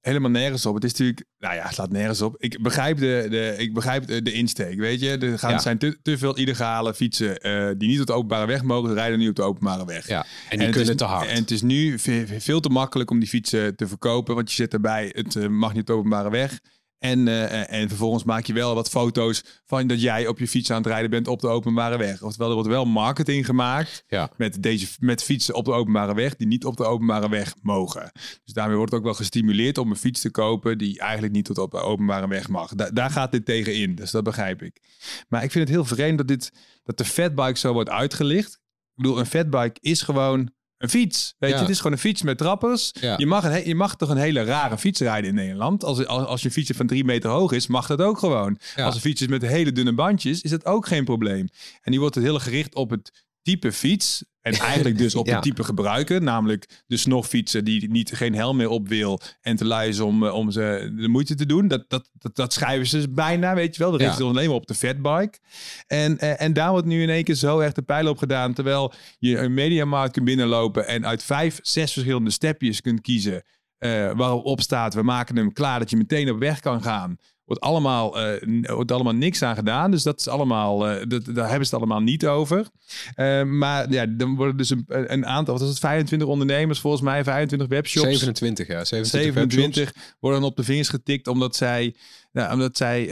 helemaal nergens op. Het is natuurlijk, nou ja, het slaat nergens op. Ik begrijp de, de, ik begrijp de, de insteek, weet je. Er gaan, Ja. zijn te, te veel illegale fietsen eh, die niet op de openbare weg mogen rijden, nu op de openbare weg. Ja, en die het kunnen is, te hard. En het is nu ve- veel te makkelijk om die fietsen te verkopen, want je zet erbij, het eh, mag niet op de openbare weg. En, eh, en vervolgens maak je wel wat foto's van dat jij op je fiets aan het rijden bent op de openbare weg. Oftewel, er wordt wel marketing gemaakt Ja. met, deze, met fietsen op de openbare weg die niet op de openbare weg mogen. Dus daarmee wordt het ook wel gestimuleerd om een fiets te kopen die eigenlijk niet tot op de openbare weg mag. Da- daar gaat dit tegen in, dus dat begrijp ik. Maar ik vind het heel vreemd dat, dit, dat de fatbike zo wordt uitgelicht. Ik bedoel, een fatbike is gewoon een fiets. Weet Ja. je, het is gewoon een fiets met trappers. Ja. Je, mag een, je mag toch een hele rare fiets rijden in Nederland. Als, als, als je fietsje van drie meter hoog is, mag dat ook gewoon. Ja. Als een fiets is met hele dunne bandjes, is dat ook geen probleem. En die wordt het heel gericht op het type fiets. En [laughs] eigenlijk dus op Ja. het type gebruiker. Namelijk de snogfietser die niet, geen helm meer op wil. En te lui is om, eh, om ze de moeite te doen. Dat, dat, dat, dat schrijven ze dus bijna, weet je wel. Dat Ja. richten ze alleen maar op de fatbike. En, eh, en daar wordt nu in één keer zo echt de pijl op gedaan. Terwijl je een mediamarkt kunt binnenlopen. En uit vijf, zes verschillende stepjes kunt kiezen. eh, waarop staat, we maken hem klaar dat je meteen op weg kan gaan. Wordt allemaal, eh, wordt allemaal niks aan gedaan. Dus dat is allemaal, eh, dat, daar hebben ze het allemaal niet over. Eh, maar ja, dan worden dus een, een aantal, wat is het, 25 ondernemers volgens mij, 25 webshops. 27, ja. 27, webshops. 27 worden op de vingers getikt omdat zij, nou, omdat zij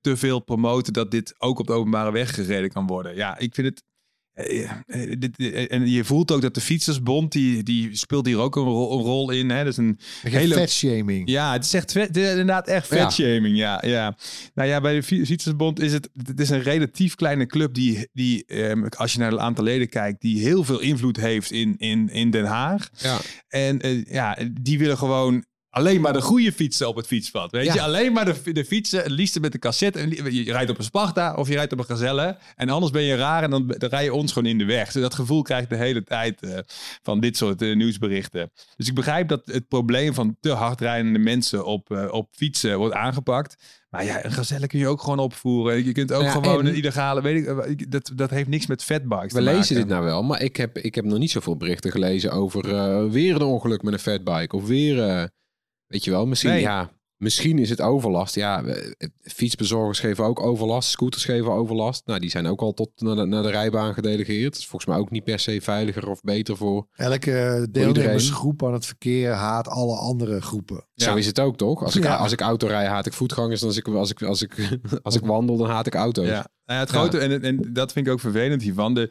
te veel promoten dat dit ook op de openbare weg gereden kan worden. Ja, ik vind het. Eh, eh, eh, en je voelt ook dat de Fietsersbond, die, die speelt hier ook een rol, een rol in. Hè? Dat is een Hele vetshaming. ja, het is echt vet, het is inderdaad echt Ja. vetshaming. Ja, ja. Nou ja, bij de Fi- Fietsersbond is het, het is een relatief kleine club die, die ehm, als je naar het aantal leden kijkt, die heel veel invloed heeft in, in, in Den Haag. Ja. En ja, die willen gewoon alleen maar de goede fietsen op het fietspad. Weet Ja. je, alleen maar de, de fietsen, het liefste met de cassette. En je rijdt op een Sparta of je rijdt op een Gazelle. En anders ben je raar en dan, dan rij je ons gewoon in de weg. Dus dat gevoel krijg ik de hele tijd eh, van dit soort eh, nieuwsberichten. Dus ik begrijp dat het probleem van te hard rijdende mensen op, eh, op fietsen wordt aangepakt. Maar ja, een Gazelle kun je ook gewoon opvoeren. Je kunt ook Ja, gewoon en- een illegale, weet ik, dat, dat heeft niks met fatbikes We lezen maken. dit nou wel, maar ik heb, ik heb nog niet zoveel berichten gelezen over weer een ongeluk met een fatbike. Of weer, weet je wel, misschien, Nee. ja, misschien is het overlast. Ja, fietsbezorgers geven ook overlast, scooters geven overlast. Nou, die zijn ook al tot naar de, naar de rijbaan gedelegeerd. Dat is volgens mij ook niet per se veiliger of beter voor. Elke deelnemersgroep aan het verkeer haat alle andere groepen. Zo is het ook, toch? Als ik, Ja. als ik auto rij, haat ik voetgangers. En als ik, als ik, als ik, [laughs] als ik wandel, dan haat ik auto's. Ja, nou ja, het grote, en, en dat vind ik ook vervelend hiervan. De,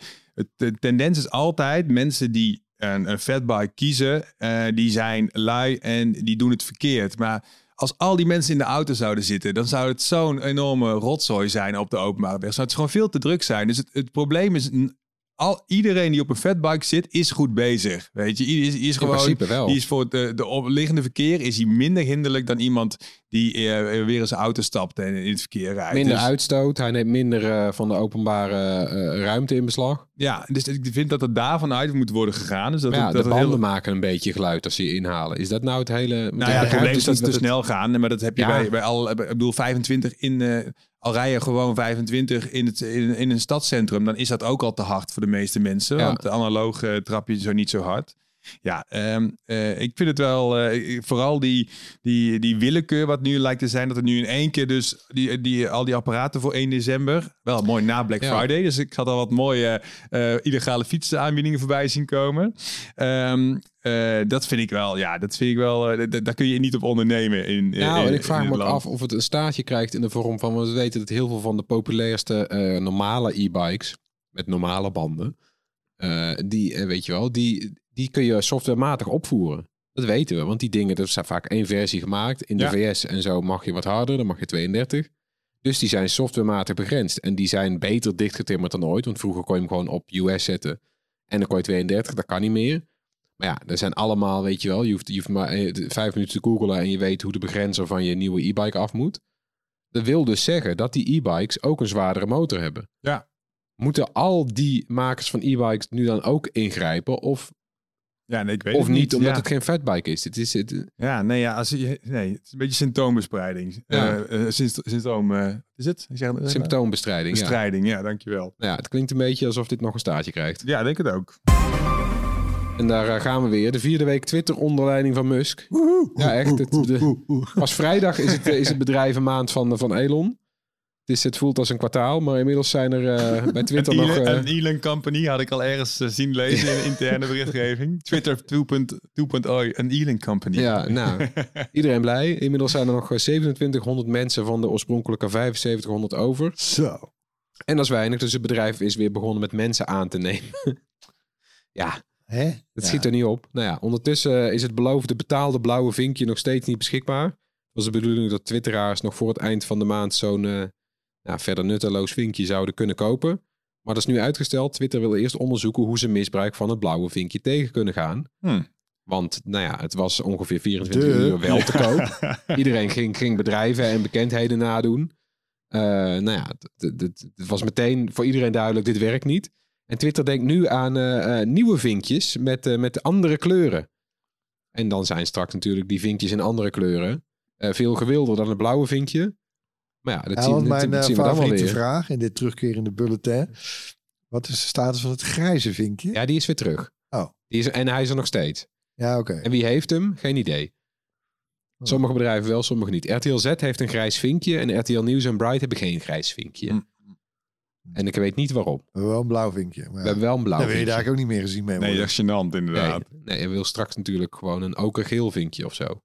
de tendens is altijd mensen die een, een fatbike kiezen, eh, die zijn lui en die doen het verkeerd. Maar als al die mensen in de auto zouden zitten, dan zou het zo'n enorme rotzooi zijn op de openbare weg. Zou het gewoon veel te druk zijn. Dus het, het probleem is, al, iedereen die op een fatbike zit, is goed bezig. Weet je, is, is In gewoon, principe wel. die is voor de, de omliggende verkeer is hij minder hinderlijk dan iemand die eh, weer in zijn auto stapt en in het verkeer rijdt. Minder Dus- uitstoot, hij neemt minder eh, van de openbare eh, ruimte in beslag. ja, dus ik vind dat het daarvan uit moet worden gegaan. Dus dat, ja, het, de dat het banden heel, maken een beetje geluid als ze je inhalen. Is dat nou het hele... Nou ja, het probleem is dat ze te snel gaan. Maar dat heb je Ja. bij, bij al. Ik bedoel, 25 in. Al rij je gewoon 25 in, het, in, in een stadscentrum. Dan is dat ook al te hard voor de meeste mensen. Ja. Want de analoog eh, trap je zo niet zo hard. Ja, ehm, eh, ik vind het wel. eh, vooral die, die, die willekeur wat nu lijkt te zijn. Dat er nu in één keer dus. Die, die, al die apparaten voor 1 december. Wel mooi na Black Ja. Friday. Dus ik had al wat mooie eh, illegale fietsaanbiedingen voorbij zien komen. Ehm, eh, dat vind ik wel, ja, dat vind ik wel, eh, daar kun je niet op ondernemen in. Nou, en ik vraag me ook af of het een staartje krijgt in de vorm van... Want we weten dat heel veel van de populairste eh, normale e-bikes... met normale banden... die, weet je wel, die, die kun je softwarematig opvoeren. Dat weten we, want die dingen, er is vaak één versie gemaakt. In de Ja. VS en zo mag je wat harder, dan mag je 32. Dus die zijn softwarematig begrensd. En die zijn beter dichtgetimmerd dan ooit. Want vroeger kon je hem gewoon op US zetten. En dan kon je 32, dat kan niet meer. Maar ja, er zijn allemaal, weet je wel, je hoeft, je hoeft maar eh, vijf minuten te googlen en je weet hoe de begrenzer van je nieuwe e-bike af moet. Dat wil dus zeggen dat die e-bikes ook een zwaardere motor hebben. Ja. Moeten al die makers van e-bikes nu dan ook ingrijpen? Of, Ja, nee, ik weet of het niet, omdat ja. het geen fatbike is? Het is het, Ja, nee, ja, als je, nee, het is een beetje symptoombespreiding. Ja. Eh, eh, sympto- symptoom, eh, is het? Zeg, symptoombestrijding. Bestrijding, ja, dankjewel. Ja, het klinkt een beetje alsof dit nog een staartje krijgt. Ja, ik denk het ook. En daar eh, gaan we weer. De vierde week Twitter onder leiding van Musk. Ja, echt. Het, de, pas vrijdag is het, eh, is het bedrijvenmaand van, van Elon. Het, is, het voelt als een kwartaal, maar inmiddels zijn er eh, bij Twitter een, nog... Eh, een Elon Company had ik al ergens eh, zien lezen in de interne berichtgeving. [laughs] Twitter 2.0, 2.0, een Elon Company. Ja, nou, [laughs] iedereen blij. Inmiddels zijn er nog eh, 2700 mensen van de oorspronkelijke 7500 over. Zo. En dat is weinig, dus het bedrijf is weer begonnen met mensen aan te nemen. [laughs] ja, Hè? Ja. schiet er niet op. Nou ja, ondertussen is het beloofde betaalde blauwe vinkje nog steeds niet beschikbaar. Het was de bedoeling dat twitteraars nog voor het eind van de maand zo'n eh, ja, verder nutteloos vinkje zouden kunnen kopen. Maar dat is nu uitgesteld. Twitter wil eerst onderzoeken hoe ze misbruik van het blauwe vinkje tegen kunnen gaan. Hmm. Want nou ja, het was ongeveer 24 De. uur wel te koop. [laughs] Iedereen ging, ging bedrijven en bekendheden nadoen. Eh, nou ja, het was meteen voor iedereen duidelijk, dit werkt niet. En Twitter denkt nu aan eh, eh, nieuwe vinkjes met, eh, met andere kleuren. En dan zijn straks natuurlijk die vinkjes in andere kleuren eh, veel gewilder dan het blauwe vinkje. Maar ja, dat Ja, zien, dat mijn eh, zien we dan wel favoriete weer. vraag in dit terugkerende bulletin. Wat is de status van het grijze vinkje? Ja, die is weer terug. Oh. Die is, en hij is er nog steeds. Ja, oké. En wie heeft hem? Geen idee. Oh. Sommige bedrijven wel, sommige niet. RTL Z heeft een grijs vinkje en RTL Nieuws en Bright hebben geen grijs vinkje. Hm. En ik weet niet waarom. We hebben wel een blauw vinkje. Maar We ja, hebben wel een blauw dan wil je daar ook niet meer gezien mee Nee, worden. dat is gênant Nee, inderdaad. nee, je wil straks natuurlijk gewoon een okergeel vinkje of zo.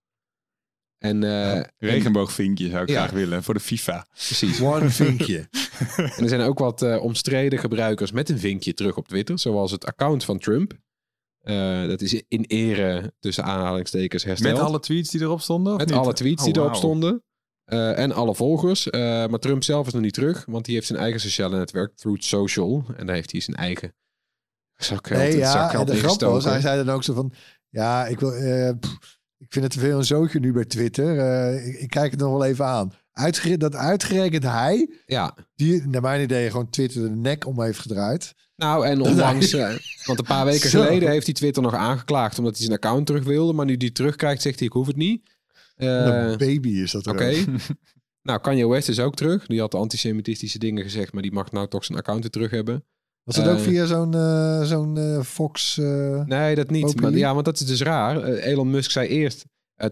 En, eh, en- Regenboogvinkje zou ik Ja. graag willen voor de FIFA. precies. [laughs] One vinkje. [laughs] En er zijn ook wat eh, omstreden gebruikers met een vinkje terug op Twitter, zoals het account van Trump. Eh, dat is in ere tussen aanhalingstekens hersteld. Met alle tweets die erop stonden? of Met niet? alle tweets die Oh, erop wauw. stonden. Eh, en alle volgers. Eh, maar Trump zelf is nog niet terug, want die heeft zijn eigen sociale netwerk, Truth Social. En daar heeft hij zijn eigen zakgeld, Nee, ja, en de grap was, hij zei dan ook zo van... Ja, ik, wil, eh, pff, ik vind het te veel een zootje nu bij Twitter. Ik, ik kijk het nog wel even aan. Uitgere dat uitgerekend hij, Ja, die naar mijn idee gewoon Twitter de nek om heeft gedraaid. nou en [laughs] onlangs, want een paar weken geleden heeft hij Twitter nog aangeklaagd omdat hij zijn account terug wilde. Maar nu die terugkrijgt, zegt hij ik hoef het niet. Een baby is dat Oké. [laughs] nou, Kanye West is ook terug. Die had antisemitistische dingen gezegd, maar die mag nou toch zijn account weer terug hebben. Was dat ook Eh, via zo'n eh, zo'n Fox... Nee, dat niet. Maar, ja, want dat is dus raar. Elon Musk zei eerst,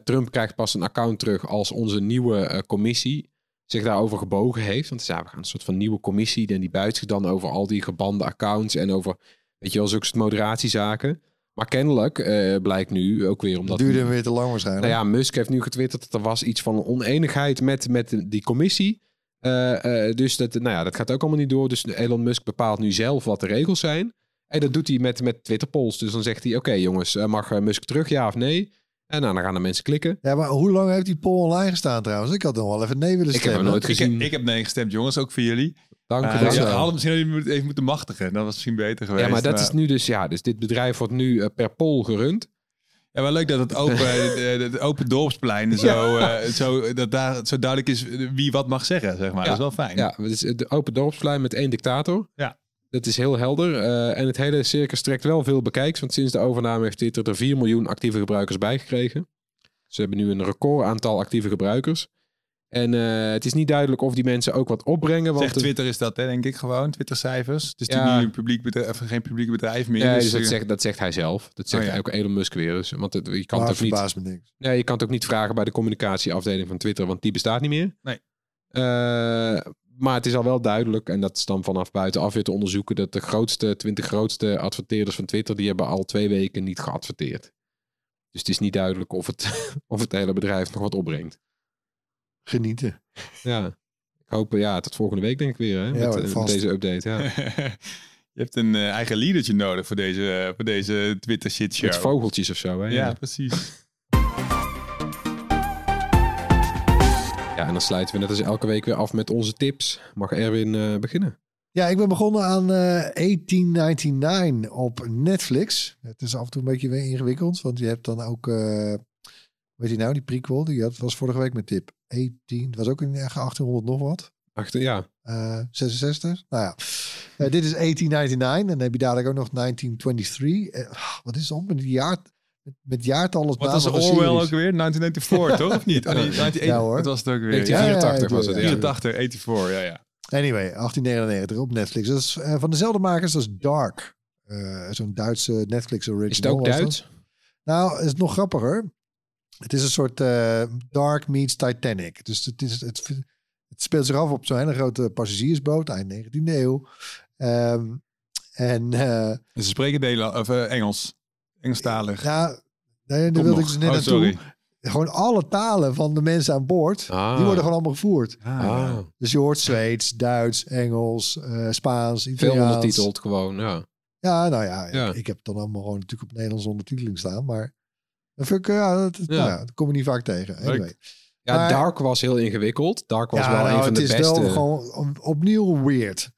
Trump krijgt pas een account terug als onze nieuwe commissie zich daarover gebogen heeft. Want ja, we gaan een soort van nieuwe commissie en die buigt zich dan over al die gebande accounts en over, weet je wel, zulke moderatiezaken. Maar kennelijk eh, blijkt nu ook weer omdat... dat duurde hem weer te lang waarschijnlijk. Nou ja, Musk heeft nu getwitterd dat er was iets van oneenigheid met, met die commissie. Eh, eh, dus dat, nou ja, dat gaat ook allemaal niet door. Dus Elon Musk bepaalt nu zelf wat de regels zijn. En dat doet hij met, met Twitter polls. Dus dan zegt hij, oké jongens, mag eh, Musk terug, ja of nee? En nou, dan gaan de mensen klikken. Ja, maar hoe lang heeft die poll online gestaan trouwens? Ik had nog wel even nee willen Ik heb stemmen. nooit Ik, gezien. heb- ik heb nee gestemd, jongens, ook voor jullie. Dank Uh, je wel. ja, Ja, hadden misschien even, moeten machtigen. Dat was misschien beter geweest. maar dat is nu dus, ja, dus dit bedrijf wordt nu eh, per poll gerund. Ja, wel leuk dat het open, [laughs] de open dorpsplein zo, eh, zo, dat daar zo duidelijk is wie wat mag zeggen, zeg maar. Ja. Dat is wel fijn. Ja, het is de open dorpsplein met één dictator. Ja. Dat is heel helder. Eh, en het hele circus trekt wel veel bekijks. Want sinds de overname heeft Twitter er 4 miljoen actieve gebruikers bijgekregen. Ze hebben nu een record aantal actieve gebruikers. En eh, het is niet duidelijk of die mensen ook wat opbrengen. Want Twitter is dat, hè, denk ik gewoon. Twitter-cijfers. Het is Ja. natuurlijk nu een publiek bedrijf, geen publiek bedrijf meer. Ja, dus, dus dat, eh, zegt, dat zegt hij zelf. Dat zegt Oh, ja. ook Elon Musk weer. Dus, want het, je, kan Maar het ook niet, verbaast me niks. nee, je kan het ook niet vragen bij de communicatieafdeling van Twitter. Want die bestaat niet meer. Nee. Eh, maar het is al wel duidelijk. En dat is dan vanaf buitenaf weer te onderzoeken. Dat de grootste, 20 grootste adverteerders van Twitter. Die hebben al twee weken niet geadverteerd. Dus het is niet duidelijk of het, [laughs] of het hele bedrijf nog wat opbrengt. Genieten. Ja. Ik hoop, eh, ja, tot volgende week denk ik weer. Hè, met, eh, met vast. deze update. Ja. [laughs] je hebt een eh, eigen leadertje nodig voor deze, voor deze Twitter shit show. Met vogeltjes of zo. Hè? Ja, precies. Ja, en dan sluiten we net als elke week weer af met onze tips. Mag Erwin eh, beginnen? Ja, ik ben begonnen aan eh 1899 op Netflix. Het is af en toe een beetje weer ingewikkeld, want je hebt dan ook, eh weet je nou, die prequel, die had, was vorige week met tip. 18, het was ook in eh, 1800 nog wat. Achter, ja. Eh 66. Nou ja, Eh, dit is 1899 en dan heb je dadelijk ook nog 1923. Eh, wat is op met jaar, met, jaartallen Wat was Orwell ook weer? 1994, toch? Of niet? Oh, nee, 1980. Ja, hoor. Dat was het ook weer. 1984 Ja, ja, was het. ja. Ja. 84, 84, ja, ja. Anyway, 1899 op Netflix. Dat is eh, van dezelfde makers als Dark. Eh, Zo'n Duitse Netflix original. Is het ook dat. Duits? Nou, is het nog grappiger. Het is een soort eh, Dark meets Titanic. Dus het, is, het, het speelt zich af op zo'n hele grote passagiersboot eind 19e eeuw. Ehm, en eh En Ze spreken Nederland, of, eh, Engels. Engelstalig. ja, nee, daar Kom wilde ik dus net Oh, naartoe. sorry. Gewoon alle talen van de mensen aan boord, Ah. die worden gewoon allemaal gevoerd. Ah, Ah, Dus je hoort Zweeds, Duits, Engels, eh, Spaans, veel Italiaans. ondertiteld gewoon, ja. Ja, nou ja, Ja. Ik, ik heb het dan allemaal gewoon natuurlijk op Nederlands ondertiteling staan. Maar dat vind ik, ja, dat, Ja. Nou ja, dat kom je niet vaak tegen. Anyway. Ja, Maar- Dark was heel ingewikkeld. Dark was ja, wel nou, een van het de is beste. wel gewoon opnieuw weird.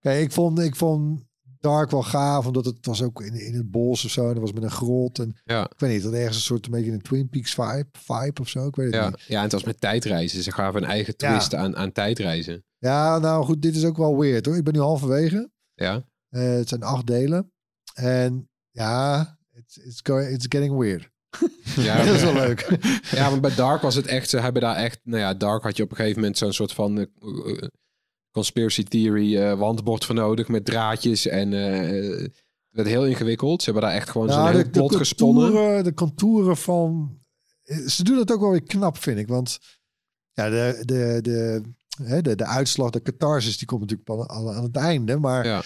Kijk, ik vond, ik vond Dark wel gaaf, omdat het was ook in, in het bos of zo. En dat was met een grot. En Ja. ik weet niet, dat ergens een soort een beetje een Twin Peaks vibe, vibe of zo. Ik weet het Ja, niet. ja, en het was met tijdreizen. Ze gaven een eigen Ja. twist aan, aan tijdreizen. Ja, nou goed, dit is ook wel weird hoor. Ik ben nu halverwege. Ja, Eh, het zijn acht delen. En ja, it's, it's, going, it's getting weird. [laughs] ja, dat is wel leuk. [laughs] ja want bij Dark was het echt... Ze hebben daar echt... Nou ja, Dark had je op een gegeven moment zo'n soort van... eh, eh, conspiracy theory eh, wandbord voor nodig met draadjes en het werd heel ingewikkeld. Ze hebben daar echt gewoon zo'n Nou, heel plot gesponnen. de contouren van... Ze doen het ook wel weer knap, vind ik. Want ja, de, de, de, hè, de, de uitslag, de catharsis, die komt natuurlijk aan het einde. Maar Ja.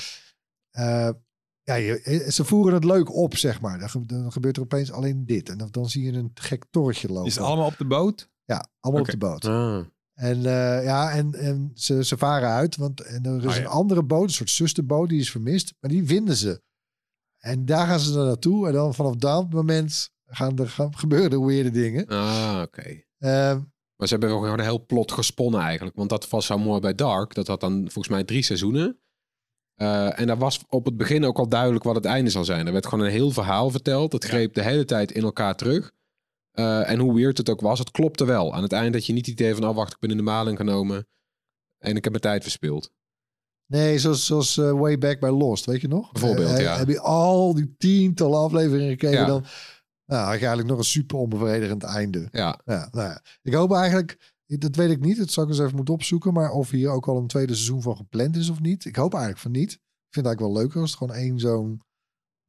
Eh, ja, je, ze voeren het leuk op, zeg maar. Dan, ge- dan gebeurt er opeens alleen dit. En dan, dan zie je een gek torretje lopen. Is het allemaal op de boot? Ja, allemaal op de boot. Ah. En eh, ja, en, en ze, ze varen uit, want en er is Ah, ja. een andere boot, een soort zusterboot, die is vermist, maar die vinden ze. En daar gaan ze dan naartoe en dan vanaf dat moment gaan er gaan, gebeuren er weirde dingen. Ah, oké. Ehm, Maar ze hebben wel gewoon een heel plot gesponnen eigenlijk. Want dat was zo mooi bij Dark. Dat had dan volgens mij drie seizoenen. Eh, en daar was op het begin ook al duidelijk wat het einde zal zijn. Er werd gewoon een heel verhaal verteld. Dat greep de hele tijd in elkaar terug. Eh, en hoe weird het ook was, het klopte wel. Aan het eind dat je niet het idee van... oh wacht, ik ben in de maling genomen. En ik heb mijn tijd verspild. nee, zoals, zoals eh, Way Back by Lost, weet je nog? Bijvoorbeeld, ja. Heb je al die tientallen afleveringen gekeken, Ja. dan nou, had je eigenlijk nog een super onbevredigend einde. Ja, Ja, nou ja. Ik hoop eigenlijk, dat weet ik niet, dat zou ik eens even moeten opzoeken, maar of hier ook al een tweede seizoen van gepland is of niet. Ik hoop eigenlijk van niet. Ik vind het eigenlijk wel leuker als het gewoon één zo'n,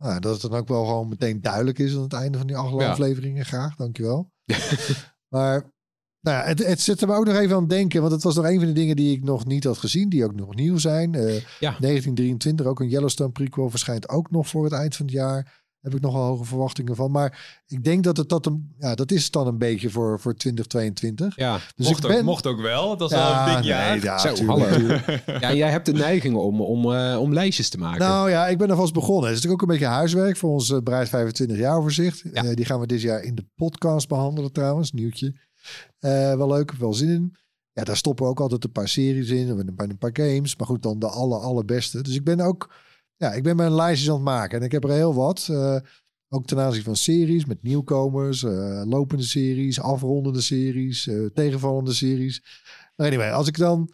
nou, dat het dan ook wel gewoon meteen duidelijk is aan het einde van die acht Ja. afleveringen. Graag, dankjewel. [laughs] maar nou ja, het, het zette me ook nog even aan het denken, want het was nog een van de dingen die ik nog niet had gezien, die ook nog nieuw zijn. Eh, Ja. 1923, ook een Yellowstone prequel, verschijnt ook nog voor het eind van het jaar. Heb ik nog wel hoge verwachtingen van. Maar ik denk dat het dat een, ja, dat is het dan een beetje voor, voor 2022. ja. Dus mocht, ik ben. ook, mocht ook wel. Het was wel een dik jaar. nee, ja, Zo, tuurlijk, hallo. tuurlijk. ja, jij hebt de neiging om, om, eh, om lijstjes te maken. Nou ja, ik ben alvast begonnen. Het is natuurlijk ook een beetje huiswerk voor ons uh, Bereid 25 jaar overzicht. Ja. Eh, die gaan we dit jaar in de podcast behandelen trouwens. Nieuwtje. Eh, wel leuk, wel zin in. Ja, daar stoppen we ook altijd een paar series in. En een paar, een paar games. Maar goed, dan de aller, allerbeste. Dus ik ben ook... Ja, ik ben mijn lijstjes aan het maken. En ik heb er heel wat. Eh, ook ten aanzien van series met nieuwkomers. eh, lopende series, afrondende series. eh, tegenvallende series. Maar anyway, als ik dan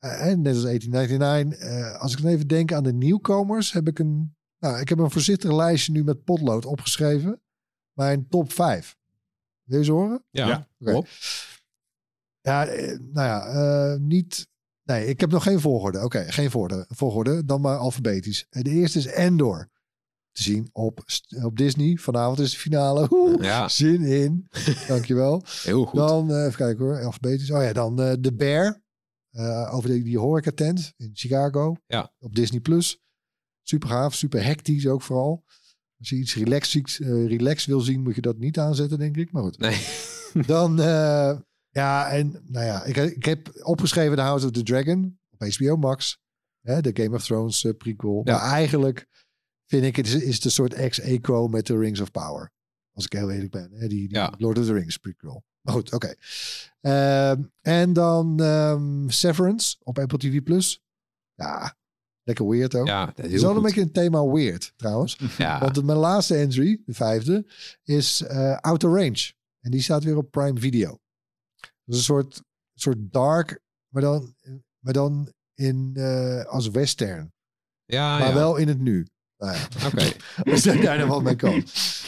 net als 1899. eh, als ik dan even denk aan de nieuwkomers, heb ik een, nou, ik heb een voorzichtig lijstje nu met potlood opgeschreven. Mijn top 5. Wil je ze horen? Ja, Ja. Ja, nou ja, eh, niet. Nee, ik heb nog geen volgorde. Oké, geen volgorde. volgorde. Dan maar alfabetisch. Eh, De eerste is Endor. Te zien op, op Disney. Vanavond is de finale. [laughs] Oeh, Ja, Zin in. Dankjewel. heel goed. Dan, eh, even kijken hoor, alfabetisch. Oh ja, dan eh The Bear. eh, over die, die horeca tent in Chicago. Ja. Op Disney+. Plus. Super gaaf, super hectisch ook vooral. Als je iets relaxed, eh relaxed wil zien, moet je dat niet aanzetten, denk ik. Maar goed. Nee. Dan, eh, ja, en nou ja, ik, ik heb opgeschreven The House of the Dragon op HBO Max. Hè, de Game of Thrones eh, prequel. Ja. Maar eigenlijk vind ik het is, is het een soort ex-equo met The Rings of Power. Als ik heel eerlijk ben. Hè, die, die Ja. Lord of the Rings prequel. Maar goed, oké. Ehm, en dan ehm, Severance op Apple TV+. Plus. Ja, lekker weird ook. Ja, heel is wel een beetje een thema weird trouwens. [laughs] Ja. Want mijn laatste entry, de vijfde, is eh Outer Range. En die staat weer op Prime Video. Een soort, soort dark, maar dan, maar dan in, eh, als western. ja, maar ja. wel in het nu. Nou ja, Oké. als [laughs] daar daar nog wat mee kan.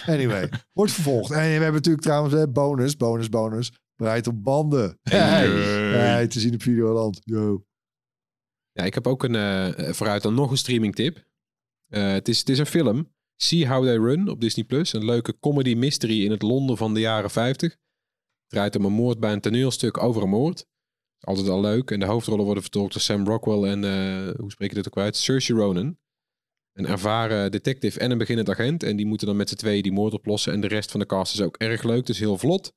Anyway, wordt vervolgd. En we hebben natuurlijk trouwens eh, bonus, bonus, bonus. Breid op banden. Hey. Hey, te zien op Videoland. Yo. Ja, ik heb ook een, eh, vooruit dan nog een streaming tip. Eh, het, is, het is een film. See How They Run op Disney+. Plus. Een leuke comedy mystery in het Londen van de jaren 50. Het draait om een moord bij een toneelstuk over een moord. Altijd al leuk. En de hoofdrollen worden vertolkt door Sam Rockwell en, eh, hoe spreek je dit ook uit? Saoirse Ronan. Een ervaren detective en een beginnend agent. En die moeten dan met z'n tweeën die moord oplossen. En de rest van de cast is ook erg leuk. Dus heel vlot.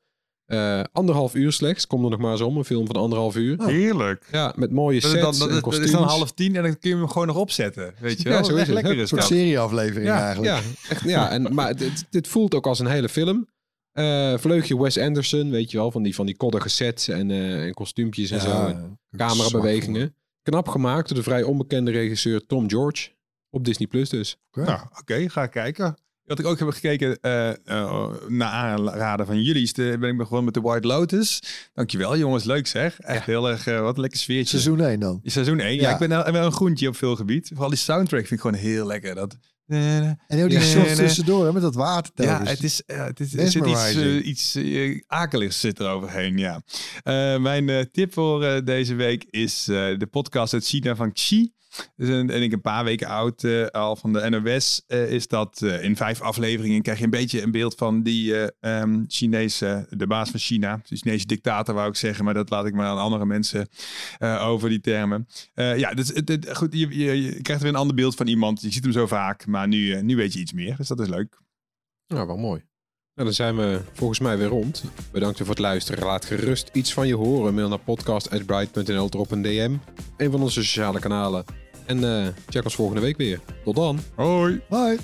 Eh, anderhalf uur slechts. Kom er nog maar eens om. Een film van anderhalf uur. Heerlijk. Ja, met mooie Dat, sets is dan, dat, en dat kostuums. is dan half tien en dan kun je hem gewoon nog opzetten. Weet je Ja, wel? zo is Echt het. lekker Een is Een soort dat. serieaflevering Ja, eigenlijk. Ja, echt, ja en, maar dit, dit voelt ook als een hele film. Eh vleugje Wes Anderson, weet je wel, van die, van die koddige sets en, eh, en kostuumpjes en zo. Camerabewegingen. Knap gemaakt door de vrij onbekende regisseur Tom George. Op Disney Plus dus. Nou, oké, ga kijken. Wat ik ook heb gekeken, eh eh, naar aanraden van jullie, is de, ben ik begonnen met de White Lotus. Dankjewel jongens, leuk zeg. Echt heel erg, eh, wat een lekker sfeertje. Seizoen 1 dan. Seizoen 1, ja. Ja. ik ben wel wel een groentje op veel gebied. Vooral die soundtrack vind ik gewoon heel lekker. Dat, En ook die shots tussendoor hè, met dat water Ja, het is, eh, het is, er zit iets, eh, iets eh, akeligs zit er overheen, ja. Mijn tip voor deze week is de podcast uit China van Xi. Dus een, en ik een paar weken oud eh, al van de NOS eh, is dat eh, in vijf afleveringen krijg je een beetje een beeld van die eh, ehm, Chinese, de baas van China, de Chinese dictator wou ik zeggen, maar dat laat ik maar aan andere mensen over die termen. Ja, dus, het, goed, je, je, krijgt weer een ander beeld van iemand. Je ziet hem zo vaak, maar nu, nu weet je iets meer. Dus dat is leuk. Nou, wel mooi. Nou, dan zijn we volgens mij weer rond. Bedankt voor het luisteren. Laat gerust iets van je horen. Mail naar podcast.bright.nl, drop een DM. Een van onze sociale kanalen. En eh, check ons volgende week weer. Tot dan. Hoi! Bye.